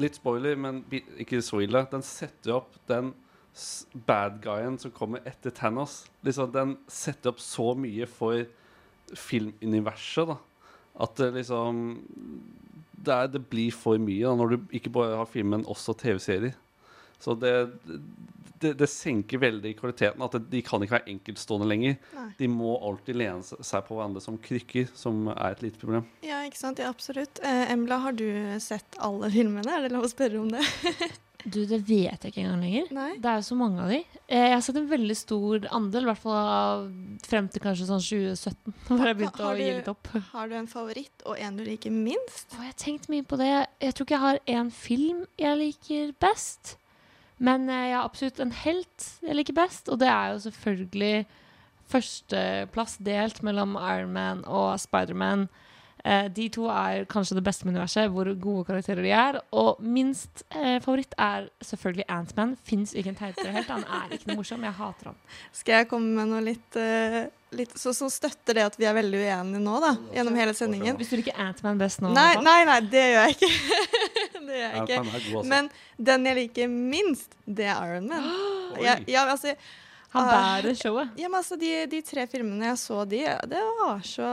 Litt spoiler, men ikke så ille. Den setter opp den bad guyen som kommer etter Thanos. Liksom, den setter opp så mye for filmuniverset, da. At det liksom det, er, det blir for mye da, når du ikke bare har film, men også TV-serier. Så det, det, det senker veldig kvaliteten. At de kan ikke være enkeltstående lenger. Nei. De må alltid lene seg på hverandre som krykker, som er et lite problem. Ja, ikke sant? Ja, absolutt. Eh, Embla, har du sett alle filmene? Er det lov å spørre om det? Du, det vet jeg ikke engang lenger. Det er jo så mange av de. Eh, Jeg har sett en veldig stor andel, i hvert fall frem til kanskje sånn 2017. Hvor jeg begynte å gi litt opp. Har du en favoritt og en du liker minst? Å, jeg har tenkt mye på det. Jeg tror ikke jeg har én film jeg liker best. Men eh, jeg har absolutt en helt jeg liker best, og det er jo selvfølgelig førsteplass delt mellom Iron Man og Spiderman. Eh, de to er kanskje det beste med universet, hvor gode karakterer de er. Og minst eh, favoritt er selvfølgelig Antman. Fins ikke en teitere helt. Han er ikke noe morsom. Jeg hater han. Skal jeg komme med noe litt, uh, litt så, som støtter det at vi er veldig uenige nå, da, gjennom hele sendingen. Hvis du liker Antman best nå Nei, nei, nei, det gjør jeg ikke. det gjør jeg er ikke. altså. Men den jeg liker minst, det er Iron Man. ja, ja, altså, Han ah, bærer showet. Ja, men altså, de, de tre filmene jeg så de, det var så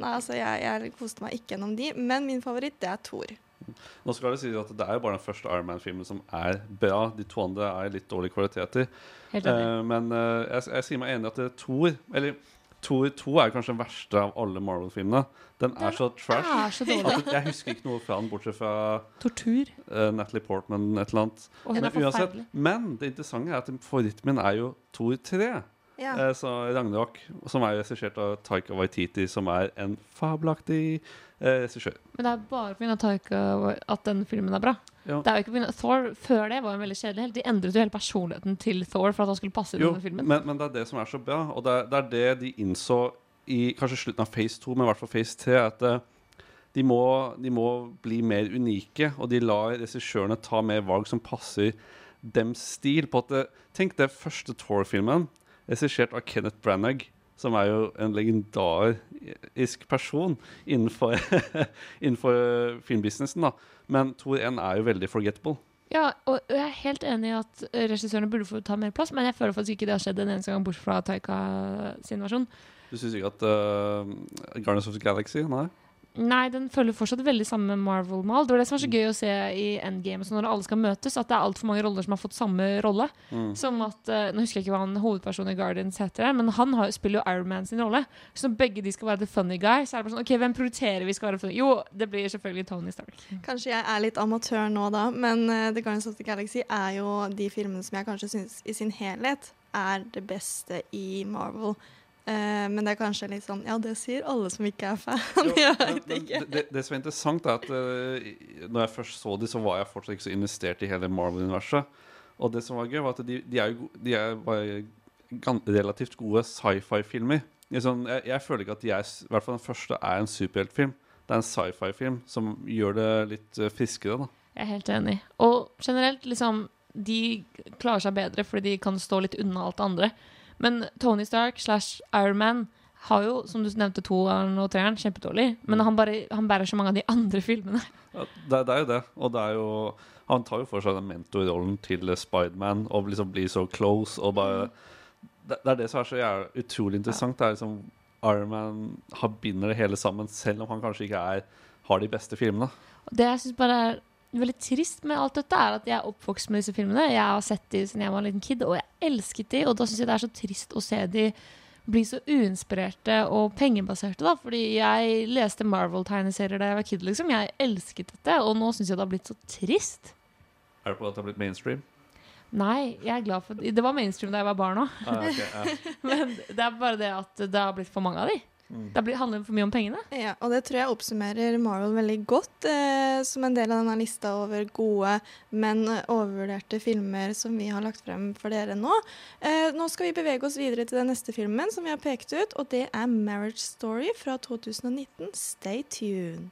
Nei, altså, jeg, jeg koste meg ikke gjennom de. Men min favoritt, det er Thor. Nå skal det sies at det er jo bare den første Iron Man-filmen som er bra. De to andre er litt dårlige kvaliteter. Helt enig. Eh, men uh, jeg, jeg sier meg enig i at det er Thor Eller Thor 2 er kanskje den verste av alle Marvel-filmene. Den er så trash er så at jeg husker ikke noe fra den, bortsett fra Tortur. Uh, Natalie Portman, et eller annet. Men, uansett, men det interessante er at favoritten min er jo Thor 3. Ja. Eh, så Ragnarok, som er regissert av Taika Waititi, som er en fabelaktig eh, regissør. Men det er bare pga. Taika at den filmen er bra. Ja. Det er jo ikke Thor før det var en veldig kjedelig helt. De endret jo hele personligheten til Thor for at han skulle passe inn i denne filmen. men, men det er det som er så bra, og det er, det er det de innså i kanskje slutten av phase 2, men i hvert fall phase 3, at eh, de må, de må bli mer unike, og de lar regissørene ta mer valg som passer dems stil. På at det, tenk det første Thor-filmen, regissert av Kenneth Branagh, som er jo en legendarisk person innenfor, innenfor filmbusinessen. da. Men Thor 1 er jo veldig forgettable. Ja, og jeg er helt enig i at regissørene burde få ta mer plass, men jeg føler faktisk ikke det har skjedd en eneste gang bortsett fra Taika sin versjon. Du syns ikke at uh, Guardians of the Galaxy? Nei? Nei, den følger fortsatt veldig samme Marvel-mal. Det var det som var så gøy å se i Endgame, så når alle skal møtes, at det er altfor mange roller som har fått samme rolle. Mm. Som at, eh, Nå husker jeg ikke hva han hovedpersonen i Guardians heter, men han har, spiller jo Iron Man sin rolle. Så når begge de skal være the funny guy, så er det bare sånn OK, hvem prioriterer vi skal være funny? Jo, det blir selvfølgelig Tony Stark. Kanskje jeg er litt amatør nå, da, men uh, The Guardians of the Galaxy er jo de filmene som jeg kanskje syns i sin helhet er det beste i Marvel. Eh, men det er kanskje litt sånn Ja, det sier alle som ikke er fan. jeg vet Men ikke. det, det som er interessant, er at uh, når jeg først så de, så var jeg fortsatt ikke så investert i hele Marvel-universet. Og det som var gøy, var at de, de er, jo de er bare relativt gode sci-fi-filmer. Liksom, jeg, jeg føler ikke at de er I hvert fall den første er en superheltfilm. Det er en sci-fi-film som gjør det litt uh, friskere. da Jeg er helt enig. Og generelt, liksom De klarer seg bedre fordi de kan stå litt unna alt det andre. Men Tony Stark slash Iron Man har jo, som du nevnte, toeren og treeren kjempedårlig. Men han, bare, han bærer så mange av de andre filmene. Ja, det, det er jo det. Og det er jo Han tar jo for seg den mentorrollen til Spiderman og liksom blir så close og bare det, det er det som er så jævlig utrolig interessant. Det er liksom Iron Man har binder det hele sammen, selv om han kanskje ikke er, har de beste filmene. Det jeg synes bare er veldig trist med alt dette, er at jeg er oppvokst med disse filmene. Jeg har sett de siden jeg var en liten kid, og jeg elsket de. Og da syns jeg det er så trist å se de bli så uinspirerte og pengebaserte, da. Fordi jeg leste Marvel-tegneserier da jeg var kid, liksom. Jeg elsket dette, og nå syns jeg det har blitt så trist. Er det på at det har blitt mainstream? Nei, jeg er glad for Det var mainstream da jeg var barn òg. Ah, okay, ja. Men det er bare det at det har blitt for mange av de. Mm. Blitt, handler for mye om pengene. Ja, og det tror jeg oppsummerer Marvel veldig godt eh, som en del av denne lista over gode, men overvurderte filmer som vi har lagt frem for dere nå. Eh, nå skal vi bevege oss videre til den neste filmen som vi har pekt ut, og det er 'Marriage Story' fra 2019. Stay tuned.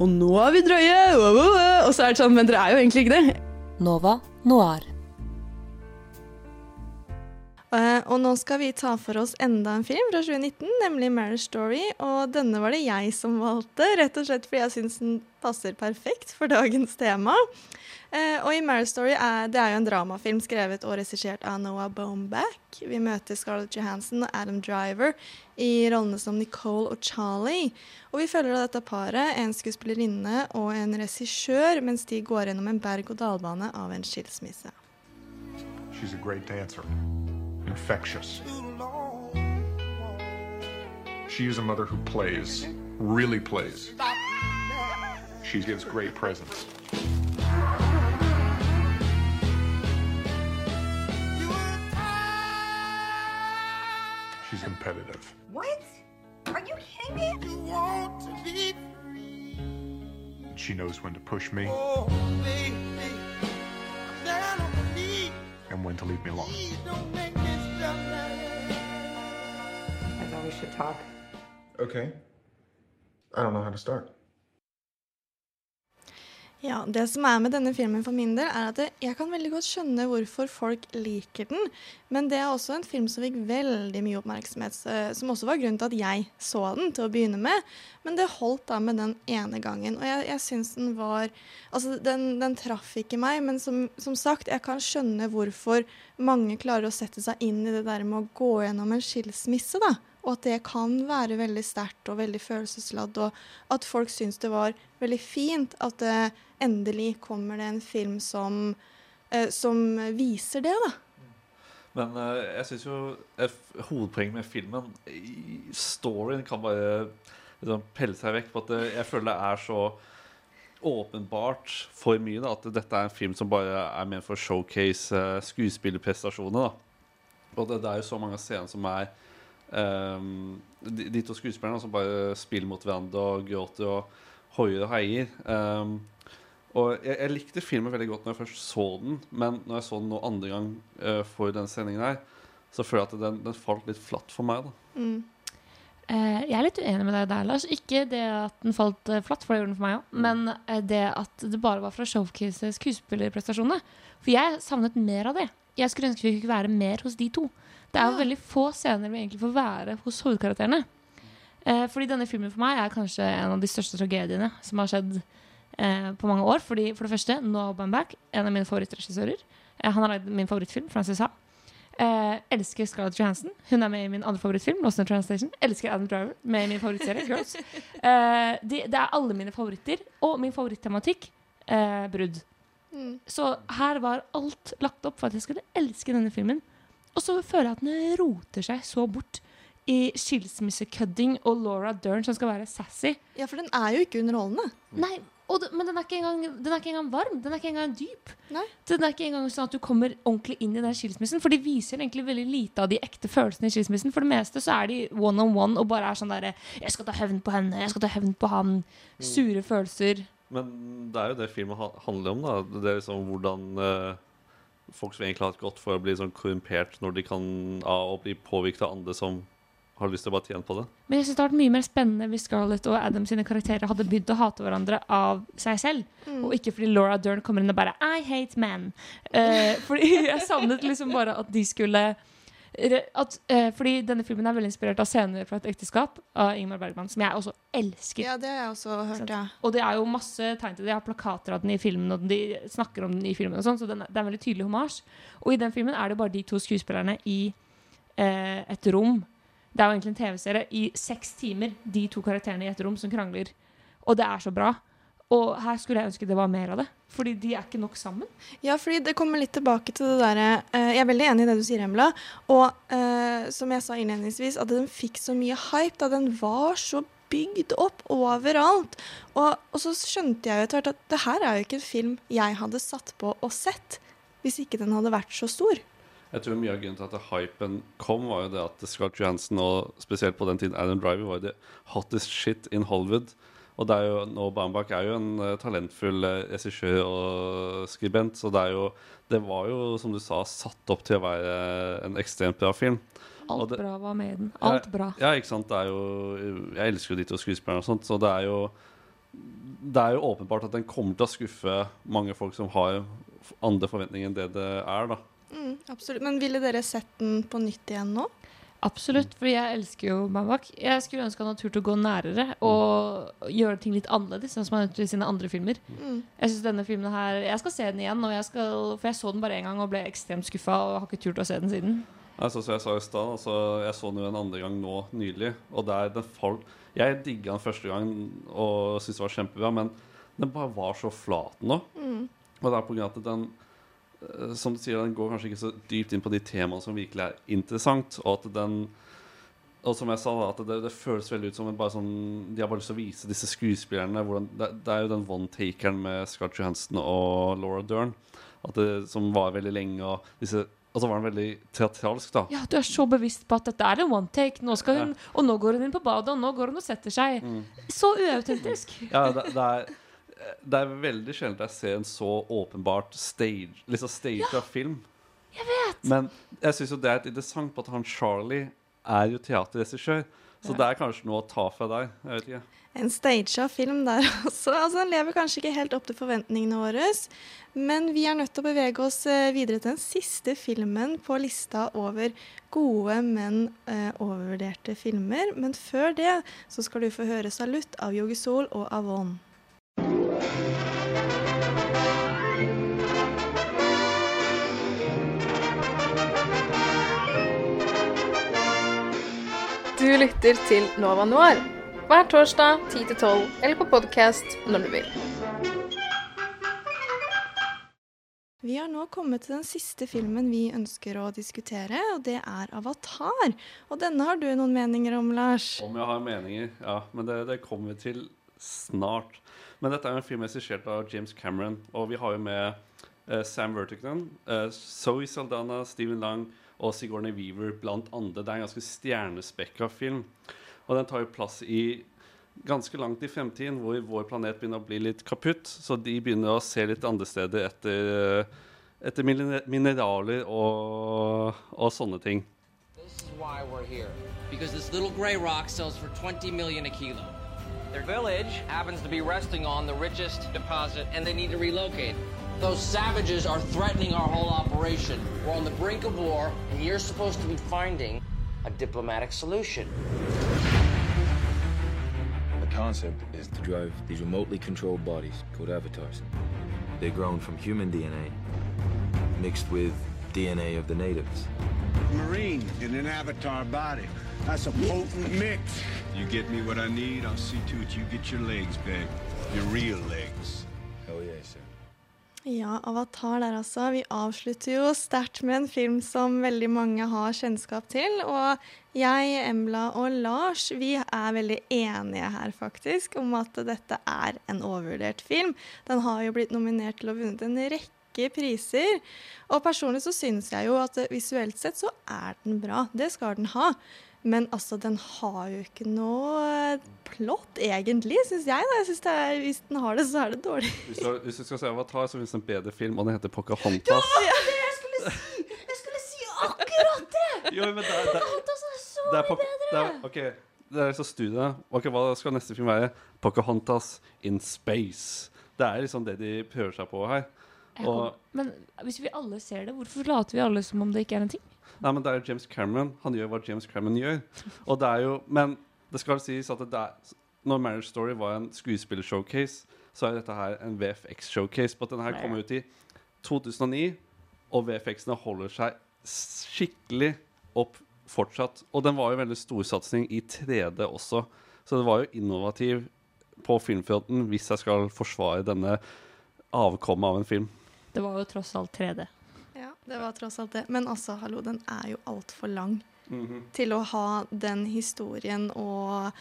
Og nå er vi drøye! Og så er det sånn, men dere er jo egentlig ikke det. Nova Noir. Eh, og nå skal vi ta for oss enda en film fra 2019, nemlig 'Marriage Story'. Og denne var det jeg som valgte, rett og slett fordi jeg syns den passer perfekt for dagens tema. Uh, og i 'Marriage Story' er det er jo en dramafilm skrevet og regissert av Noah Boneback. Vi møter Scarlett Johansson og Adam Driver i rollene som Nicole og Charlie. Og vi følger da dette paret, en skuespillerinne og en regissør, mens de går gjennom en berg-og-dal-bane av en skilsmisse. She's a great dancer. Infectious. She is a mother who plays, really plays. She gives great presents. She's competitive. What? Are you kidding me? She knows when to push me oh, and when to leave me alone. I thought we should talk. Okay. I don't know how to start. Ja, Det som er med denne filmen for min del, er at jeg kan veldig godt skjønne hvorfor folk liker den. Men det er også en film som fikk veldig mye oppmerksomhet, som også var grunnen til at jeg så den til å begynne med. Men det holdt da med den ene gangen. Og jeg, jeg syns den var Altså, den, den traff ikke meg, men som, som sagt, jeg kan skjønne hvorfor mange klarer å sette seg inn i det der med å gå gjennom en skilsmisse, da. Og at det kan være veldig sterkt og veldig følelsesladd. Og at folk syns det var veldig fint at det endelig kommer det en film som, eh, som viser det, da. Men eh, jeg syns jo eh, hovedpoenget med filmen Storyen kan bare liksom, pelle seg vekk på at det, jeg føler det er så åpenbart for mye da, at dette er en film som bare er ment for å showcase eh, skuespillerprestasjoner. da. Og det, det er jo så mange scener som er de, de to skuespillerne som bare spiller mot hverandre og gråter og hoier og heier. Ehm, og jeg, jeg likte filmen veldig godt når jeg først så den, men når jeg så den nå andre gang eh, for den sendingen her, så føler jeg at den, den falt litt flatt for meg. da. Mm. Eh, jeg er litt uenig med deg der, Lars. Ikke det at den falt eh, flatt, for det gjorde den for meg òg, men det at det bare var fra showcase skuespillerprestasjonene. For jeg savnet mer av det. Jeg skulle ønske vi kunne være mer hos de to. Det er jo veldig få scener vi egentlig får være hos hovedkarakterene. Eh, fordi denne filmen for meg er kanskje en av de største tragediene som har skjedd eh, på mange år. Fordi For det første, Noah Baumbach, en av mine favorittregissører. Eh, han har lagd min favorittfilm, 'Frances Ha'. Eh, elsker Scarlett Johansson. Hun er med i min andre favorittfilm. Lost in Translation. Elsker Adam Driver, med i min favorittserie Girls. Eh, de, det er alle mine favoritter. Og min favorittematikk eh, brudd. Mm. Så her var alt lagt opp for at jeg skulle elske denne filmen. Og så føler jeg at den roter seg så bort i skilsmissekødding og Laura Dern som skal være sassy. Ja, for den er jo ikke underholdende. Nei, og det, men den er, ikke engang, den er ikke engang varm. Den er ikke engang dyp. Nei. Den er ikke engang sånn at du kommer ordentlig inn i den skilsmissen. For de viser egentlig veldig lite av de ekte følelsene i skilsmissen. For det meste så er de one on one og bare er sånn derre 'Jeg skal ta hevn på henne. Jeg skal ta hevn på han.' Sure følelser. Men det er jo det filmen handler om. da Det er liksom hvordan eh, folk som egentlig har hatt godt for å bli sånn korrumpert når de kan av å bli påvirket av andre som har lyst til å bare tjene på det. Men jeg synes det hadde vært mye mer spennende hvis Scarlett og Adam sine karakterer hadde begynt å hate hverandre av seg selv. Mm. Og ikke fordi Laura Dern kommer inn og bare I hate men. Uh, fordi jeg savnet liksom bare at de skulle at, eh, Fordi denne filmen er veldig inspirert av scener fra et ekteskap av Ingmar Bergman, som jeg også elsker. Ja, det har jeg også hørt, ja. Og det er jo masse tegn til det. Jeg har plakater av den i filmen, og de snakker om den i filmen, og sånn, så den, det er en veldig tydelig homasj. Og i den filmen er det bare de to skuespillerne i eh, et rom. Det er jo egentlig en TV-serie i seks timer, de to karakterene i et rom som krangler. Og det er så bra. Og her skulle jeg ønske det var mer av det, fordi de er ikke nok sammen. Ja, fordi det kommer litt tilbake til det derre eh, Jeg er veldig enig i det du sier, Embla. Og eh, som jeg sa innledningsvis, at den fikk så mye hype da den var så bygd opp overalt. Og, og så skjønte jeg jo etter hvert at det her er jo ikke en film jeg hadde satt på og sett hvis ikke den hadde vært så stor. Jeg tror mye av grunnen til at hypen kom, var jo det at Scott Johansson og spesielt på den tiden Adam Driver var jo det hottest shit in Hollywood. Og det er jo, Noah Baumbach er jo en eh, talentfull uh, regissør og skribent, så det er jo Det var jo, som du sa, satt opp til å være en ekstremt bra film. Alt det- bra var med i den. Alt ja, bra. Ja, ikke sant. Det er jo Jeg elsker jo de to skuespillerne og sånt, så det er jo Det er jo åpenbart at den kommer til å skuffe mange folk som har andre forventninger enn det det er, da. Mm, absolutt. Men ville dere sett den på nytt igjen nå? Absolutt, for jeg elsker jo Baumbach. Jeg skulle ønske han hadde turt å gå nærere og gjøre ting litt annerledes, sånn som han har gjort i sine andre filmer. Mm. Jeg synes denne filmen her Jeg skal se den igjen, og jeg skal, for jeg så den bare én gang og ble ekstremt skuffa og har ikke turt å se den siden. Altså, som jeg sa i stad, altså, jeg så den jo en andre gang nå nylig. Og der den fall, Jeg digga den første gang og syntes det var kjempebra, men den bare var så flat nå. Mm. Og det er på grunn av at den Som du sier, den går kanskje ikke så dypt inn på de temaene som virkelig er interessant. Og at den Og som jeg sa, da, at det, det føles veldig ut som en bare sånn De har bare lyst til å vise disse skuespillerne hvordan, det, det er jo den one-takeren med Scarlett Johansson og Laura Dern at det, som var veldig lenge. Og disse og så var den veldig teatralsk, da. Ja, du er så bevisst på at dette er en one take. Nå skal hun, Og nå går hun inn på badet, og nå går hun og setter seg. Mm. Så uautentisk. Ja, det, det, er, det er veldig sjelden jeg ser en så åpenbart stage, liksom staged film. Jeg vet! Men jeg syns jo det er interessant på at han Charlie er jo teaterregissør. Så det er kanskje noe å ta fra deg. Jeg vet ikke. En stagea film der også. Altså, den lever kanskje ikke helt opp til forventningene våre. Men vi er nødt til å bevege oss eh, videre til den siste filmen på lista over gode, men eh, overvurderte filmer. Men før det så skal du få høre 'Salutt' av Yogisol og Avon. Du lytter til Nova Noir hver torsdag 10-12 eller på podkast når du vil. Vi har nå kommet til den siste filmen vi ønsker å diskutere, og det er 'Avatar'. Og denne har du noen meninger om, Lars? Om jeg har meninger? Ja, men det, det kommer vi til snart. Men dette er en film regissert av James Cameron, og vi har jo med eh, Sam Verticton, eh, Zoe Saldana, Stephen Lang og Sigourney Weaver blant andre. Det er en ganske stjernespekka film. Og den tar jo plass i ganske langt i fremtiden, hvor vår planet begynner å bli litt kaputt. Så de begynner å se litt andre steder etter, eh, etter mineraler og, og sånne ting. Why we're here. Because this little gray rock sells for 20 million a kilo. Their village happens to be resting on the richest deposit and they need to relocate. Those savages are threatening our whole operation. We're on the brink of war and you're supposed to be finding a diplomatic solution. The concept is to drive these remotely controlled bodies, called avatars. They're grown from human DNA, mixed with DNA of the natives. Marine in an avatar body. That's a potent mix. You get me what I need, I'll see to it you get your legs back. Your real legs. Ja, 'Avatar' der altså. Vi avslutter jo sterkt med en film som veldig mange har kjennskap til. Og jeg, Embla og Lars vi er veldig enige her, faktisk, om at dette er en overvurdert film. Den har jo blitt nominert til å vunnet en rekke priser. Og personlig så syns jeg jo at visuelt sett så er den bra. Det skal den ha. Men altså, den har jo ikke noe plott, egentlig, syns jeg. da. Jeg synes det er, Hvis den har det, så er det dårlig. Hvis du, hvis du skal se Avatar, så finnes det en bedre film, og den heter Pocahontas. det jeg skulle si! Jeg skulle si akkurat det! Jo, men det er- det Pocahontas er så mye bedre! Det er, ok, det er liksom studiet. Ok, Hva skal neste film være? Pocahontas in space. Det er liksom det de prøver seg på her. Og, kom, men hvis vi alle ser det, hvorfor later vi alle som om det ikke er en ting? Nei, men det er jo James Cameron. Han gjør hva James Cameron gjør. Og det er jo Men det skal sies at det er, når Marriage Story var en skuespillershowcase, så er dette her en VFX-showcase. På at denne her kom ut i 2009, og VFX-ene holder seg skikkelig opp fortsatt. Og den var jo veldig storsatsing i 3D også, så det var jo innovativ på filmfronten hvis jeg skal forsvare denne avkommet av en film. Det var jo tross alt 3D. Ja, det var tross alt det. Men altså, hallo, den er jo altfor lang Mhm. til å ha den historien og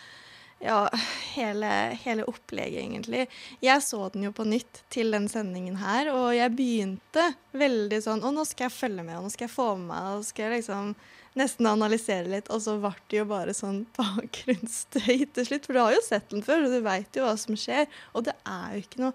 ja, hele, hele opplegget, egentlig. Jeg så den jo på nytt til den sendingen her, og jeg begynte veldig sånn Å, nå skal jeg følge med, og nå skal jeg få med meg, og skal jeg liksom nesten analysere litt. Og så ble det jo bare sånn bakgrunnsstøy til slutt. For du har jo sett den før, og du veit jo hva som skjer. Og det er jo ikke noe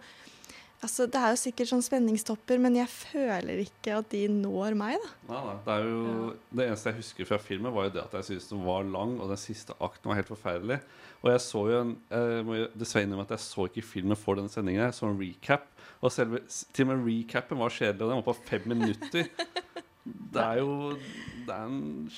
Altså, Det er jo sikkert sånn spenningstopper, men jeg føler ikke at de når meg, da. Nei, nei, det, er jo, det eneste jeg husker fra filmen, var jo det at jeg syntes den var lang, og den siste akten var helt forferdelig. Og jeg så jo en Jeg må jo dessverre innrømme at jeg så ikke filmen for denne sendingen. Jeg så en recap, og selve, til og med recapen var kjedelig, og den var på fem minutter. Det er jo Det er en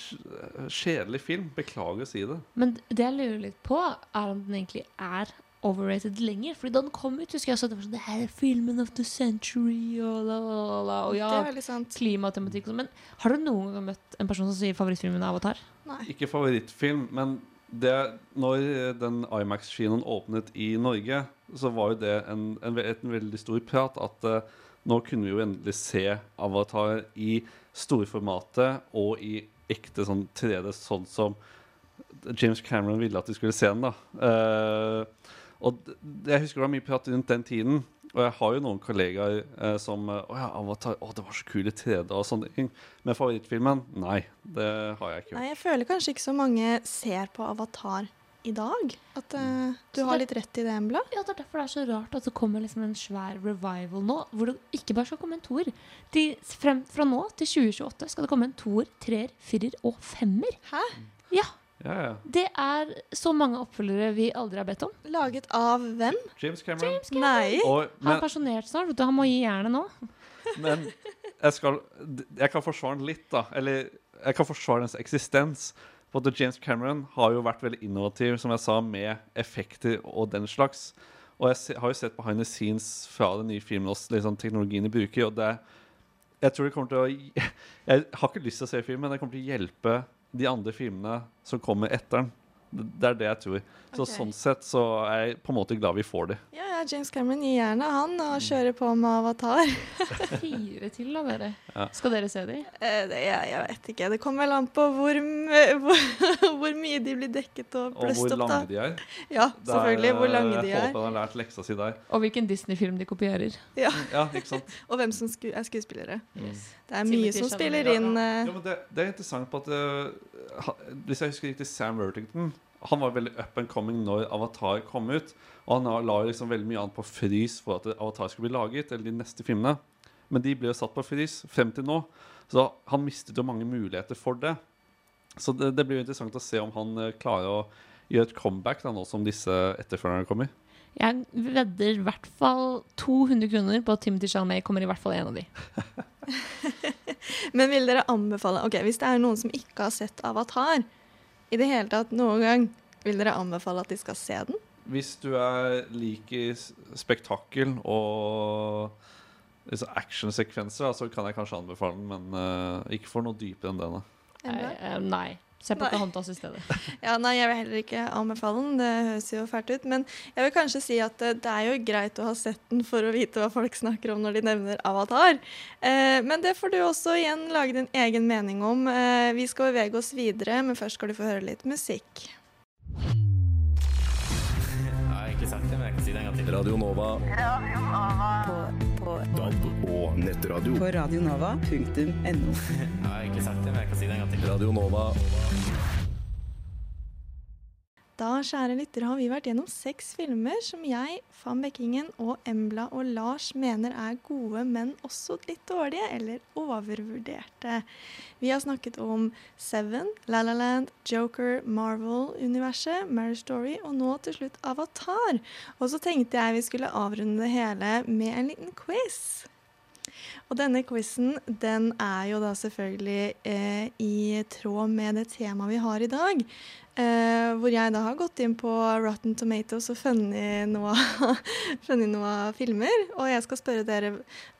kjedelig film. Beklager å si det. Men det jeg lurer litt på, er om den egentlig er overrated lenger. Fordi da den kom ut, husker jeg også at det var sånn Det her er filmen of the century, og la, la, la, la. Og ja, Det er veldig sant. klimatematikk og sånn. Men har du noen gang møtt en person som sier favorittfilmen er Avatar? Ikke favorittfilm, men det, når den IMAX-kinoen åpnet i Norge, så var jo det en, en, en veldig stor prat at uh, nå kunne vi jo endelig se Avatar i storformatet og i ekte sånn 3D, sånn som James Cameron ville at vi skulle se den. da. Eh, og jeg husker det var mye prat rundt den tiden. Og jeg har jo noen kollegaer eh, som eh, Å ja, Avatar, å, det var så kul i 3D og sånne ting. Men favorittfilmen? Nei, det har jeg ikke gjort. Nei, jeg føler kanskje ikke så mange ser på Avatar i dag. At eh, du har litt rett i det, Embla. Ja, det er derfor det er så rart at det kommer liksom en svær revival nå, hvor det ikke bare skal komme en toer. Frem, fra nå til 2028 skal det komme en toer, treer, firer og femmer. Hæ? Ja. Ja, ja. Det er så mange oppfølgere vi aldri har bedt om. Laget av hvem? James Cameron. Nei. Og, Han er pensjonert snart, vet du. Han må gi jernet nå. men jeg, skal, jeg kan forsvare den litt, da. Eller jeg kan forsvare dens eksistens. For at James Cameron har jo vært veldig innovativ som jeg sa, med effekter og den slags. Og jeg har jo sett behind the scenes fra den nye filmen også, liksom, teknologien de bruker. Og det, jeg tror det kommer til å Jeg har ikke lyst til å se filmen, men det kommer til å hjelpe de andre filmene som kommer etter den. Det er det jeg tror. Så okay. sånn sett så er jeg på en måte glad vi får det. Ja, ja, James Cameron gir gjerne han og kjører på med Avatar. Fire til, da, dere. Ja. Skal dere se dem? Eh, det, jeg, jeg vet ikke. Det kommer vel an på hvor, hvor, hvor mye de blir dekket og Og bløst hvor opp. da. lange de er. Ja, selvfølgelig. er- selvfølgelig. Hvor lange de Jeg er. håper han har lært leksa si der. Og hvilken Disney-film de kopierer. Ja. Ja, ikke sant? Og hvem som sku er skuespillere. Yes. Det er mye Timothy som spiller inn eh, Ja, men det, det er interessant på at uh, Hvis jeg husker riktig Sam Worthington Han var veldig up and coming når Avatar kom ut. Og han la liksom veldig mye annet på frys for at Avatar skulle bli laget. Eller de neste filmene Men de ble jo satt på frys frem til nå. Så han mistet jo mange muligheter for det. Så det, det blir jo interessant å se om han eh, klarer å gjøre et comeback da, nå som disse etterfølgerne kommer. Jeg vedder i hvert fall 200 kroner på at Timothy Chalmay kommer i hvert fall en av de. Men vil dere anbefale Ok, Hvis det er noen som ikke har sett Avatar i det hele tatt noen gang, vil dere anbefale at de skal se den? Hvis du er liker spektakkel spektakel og liksom actionsekvenser, så kan jeg kanskje anbefale den, men uh, ikke for noe dypere enn denne. Enda? Eh, nei. Se på Nei. Pocahontas i stedet. Ja, nei, Jeg vil heller ikke anbefale den, det høres jo fælt ut. Men jeg vil kanskje si at det, det er jo greit å ha sett den for å vite hva folk snakker om når de nevner Avatar. Eh, men det får du også igjen lage din egen mening om. Eh, vi skal bevege oss videre, men først skal du få høre litt musikk. Jeg har ikke sagt det, men jeg kan si det en gang til. Radio Nova. DAB og nettradio. På radionova.no. Jeg har ikke sagt det, men jeg kan si det en gang til. Radio Nova. Da, kjære lyttere, har vi vært gjennom seks filmer som jeg, Fan Bekkingen og Embla og Lars mener er gode, men også litt dårlige eller overvurderte. Vi har snakket om Seven, La La Land, Joker, Marvel-universet, Marriage Story og nå til slutt Avatar. Og så tenkte jeg vi skulle avrunde det hele med en liten quiz. Og denne quizen den er jo da selvfølgelig eh, i tråd med det temaet vi har i dag. Eh, hvor jeg da har gått inn på Rotten Tomatoes og funnet noe, noe filmer. Og jeg skal spørre dere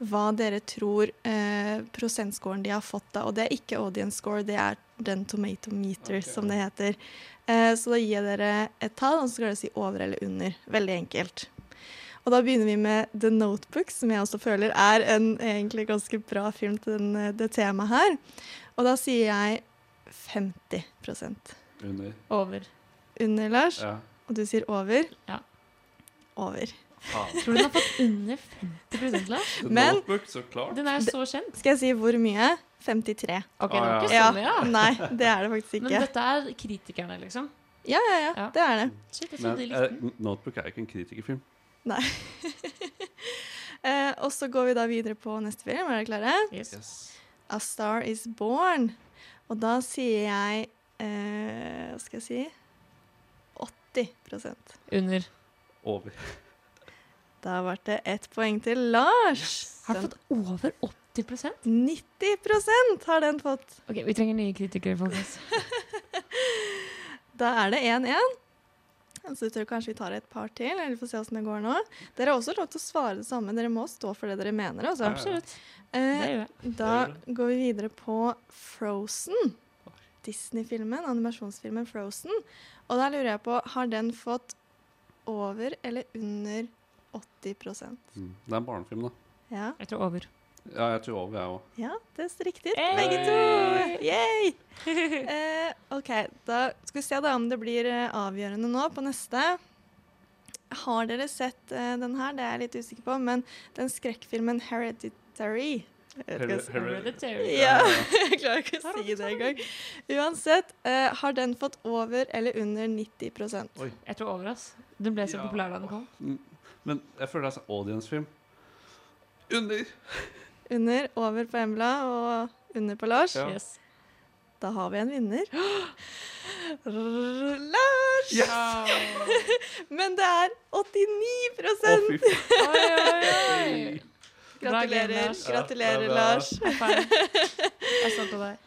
hva dere tror eh, prosentscoren de har fått da. Og det er ikke audience score, det er den tomato meter som det heter. Eh, så da gir jeg dere et tall, og så skal dere si over eller under. Veldig enkelt. Og da begynner vi med The Notebook, som jeg også føler er en egentlig ganske bra film til den, det temaet her. Og da sier jeg 50 Under. Over. Under, Lars. Ja. Og du sier over. Ja. Over. Ah. Tror du den har fått under 50 Lars? Men- Notebook, så klart. Den er så kjent. Skal jeg si hvor mye? 53. Ok, det var Ah, ikke ja. så ja. Nei, det er det faktisk ikke. Men dette er kritikerne, liksom? Ja, ja, ja, Ja. det er det. Shit, Men de eh. Notebook er ikke en kritikerfilm. Nei. eh, og så går vi da videre på neste film. Er dere klare? Yes. A Star Is Born. Og da sier jeg eh, Hva skal jeg si 80% Under. Over. Da ble det ett poeng til Lars. Har du fått over 80% 90% har den fått. Ok, Vi trenger nye kritikere, folkens. Da er det 1-1. Så jeg tror kanskje vi tar et par til, eller får se hvordan det går nå. Dere har også lov til å svare det samme. Dere må stå for det dere mener. Altså. Absolutt. Eh, Det gjør jeg. da går vi videre på Frozen. Disney-filmen, animasjonsfilmen Frozen. Og da lurer jeg på, har den fått over eller under 80 Mm. Det er en barnefilm, da. Ja. Jeg tror over. Ja, jeg tror over, jeg òg. Ja, det er riktig. Hey! Begge to! Yay! eh, OK, da skal vi se da om det blir eh, avgjørende nå på neste. Har dere sett eh, den her? Det er jeg litt usikker på, men den skrekkfilmen Hereditary. Hereditary. Ja, jeg klarer ikke å si det engang. Uansett, uh, har den fått over eller under 90 Oi. Jeg tror over, ass. Den ble så Ja. populær da den kom. Mm. Men jeg føler det er sånn audience-film. Under! Under, over på Embla og under på Lars. Ja. Yes. Da har vi en vinner. Lars! Men det er 89 Å, fy faen. Oi, oi, oi. Gratulerer. Lars. Gratulerer, Ja. Lars. Jeg er stolt av deg.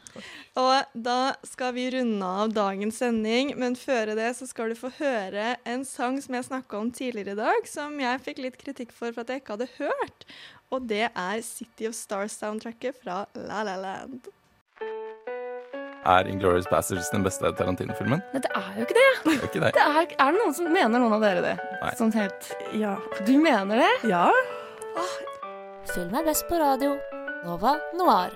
Og da skal vi runde av dagens sending, men før det så skal du få høre en sang som jeg snakka om tidligere i dag, som jeg fikk litt kritikk for for at jeg ikke hadde hørt. Og det er City of Stars-soundtracket fra La La Land. Er Inglourious Bastards den beste Tarantino-filmen? Nei, det er jo ikke det. Det er ikke det. det er, er det noen som mener noen av dere det? Nei. Sånn helt Ja. Du mener det? Ja. Film er best på radio. Nova Noir.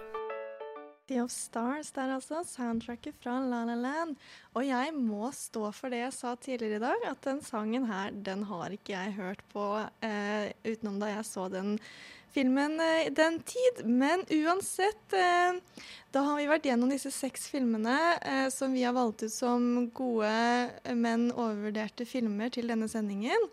City of Stars der altså, soundtracket fra La La Land. Og jeg må stå for det jeg sa tidligere i dag, at den sangen her, den har ikke jeg hørt på eh, utenom da jeg så den filmen eh, den tid. Men uansett, eh, da har vi vært gjennom disse seks filmene eh, som vi har valgt ut som gode, eh, men overvurderte filmer til denne sendingen.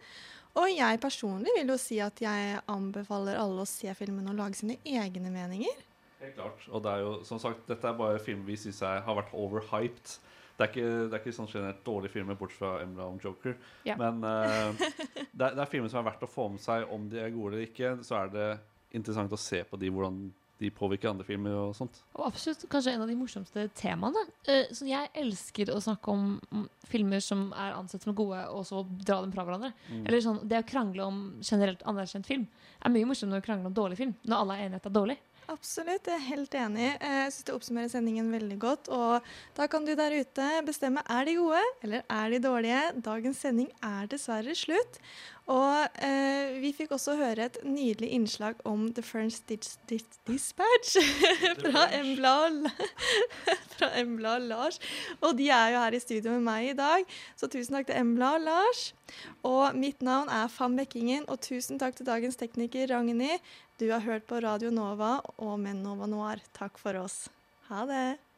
Og jeg personlig vil jo si at jeg anbefaler alle å se filmen og lage sine egne meninger. Helt klart. Og det er jo, som sagt, dette er bare film vi syns har vært overhyped. Det er ikke, det er ikke sånn generelt dårlige filmer, bortsett fra Emla om Joker. Ja. Men uh, det, er, det er filmer som er verdt å få med seg. Om de er gode eller ikke, så er det interessant å se på de, hvordan de påvirker andre filmer og sånt. Og absolutt kanskje en av de morsomste temaene. Uh, så jeg elsker å snakke om filmer som er ansett som gode, og så dra dem fra hverandre. Mm. Eller sånn, Det å krangle om generelt anerkjent film er mye morsommere enn å krangle om dårlig film. Når alle er enige at det er dårlig. Absolutt, jeg er helt enig. Eh, Jeg syns det oppsummerer sendingen veldig godt. Og da kan du der ute bestemme er de gode eller er de dårlige. Dagens sending er dessverre slutt. Og eh, vi fikk også høre et nydelig innslag om The French Dis Dis Dispatch fra Embla fra Embla og Lars. Og de er jo her i studio med meg i dag, så tusen takk til Embla og Lars. Og mitt navn er Fan Bekkingen, og tusen takk til dagens tekniker Ragnhild. Du har hørt på Radio Nova og med Nova Noir. Takk for oss. Ha det.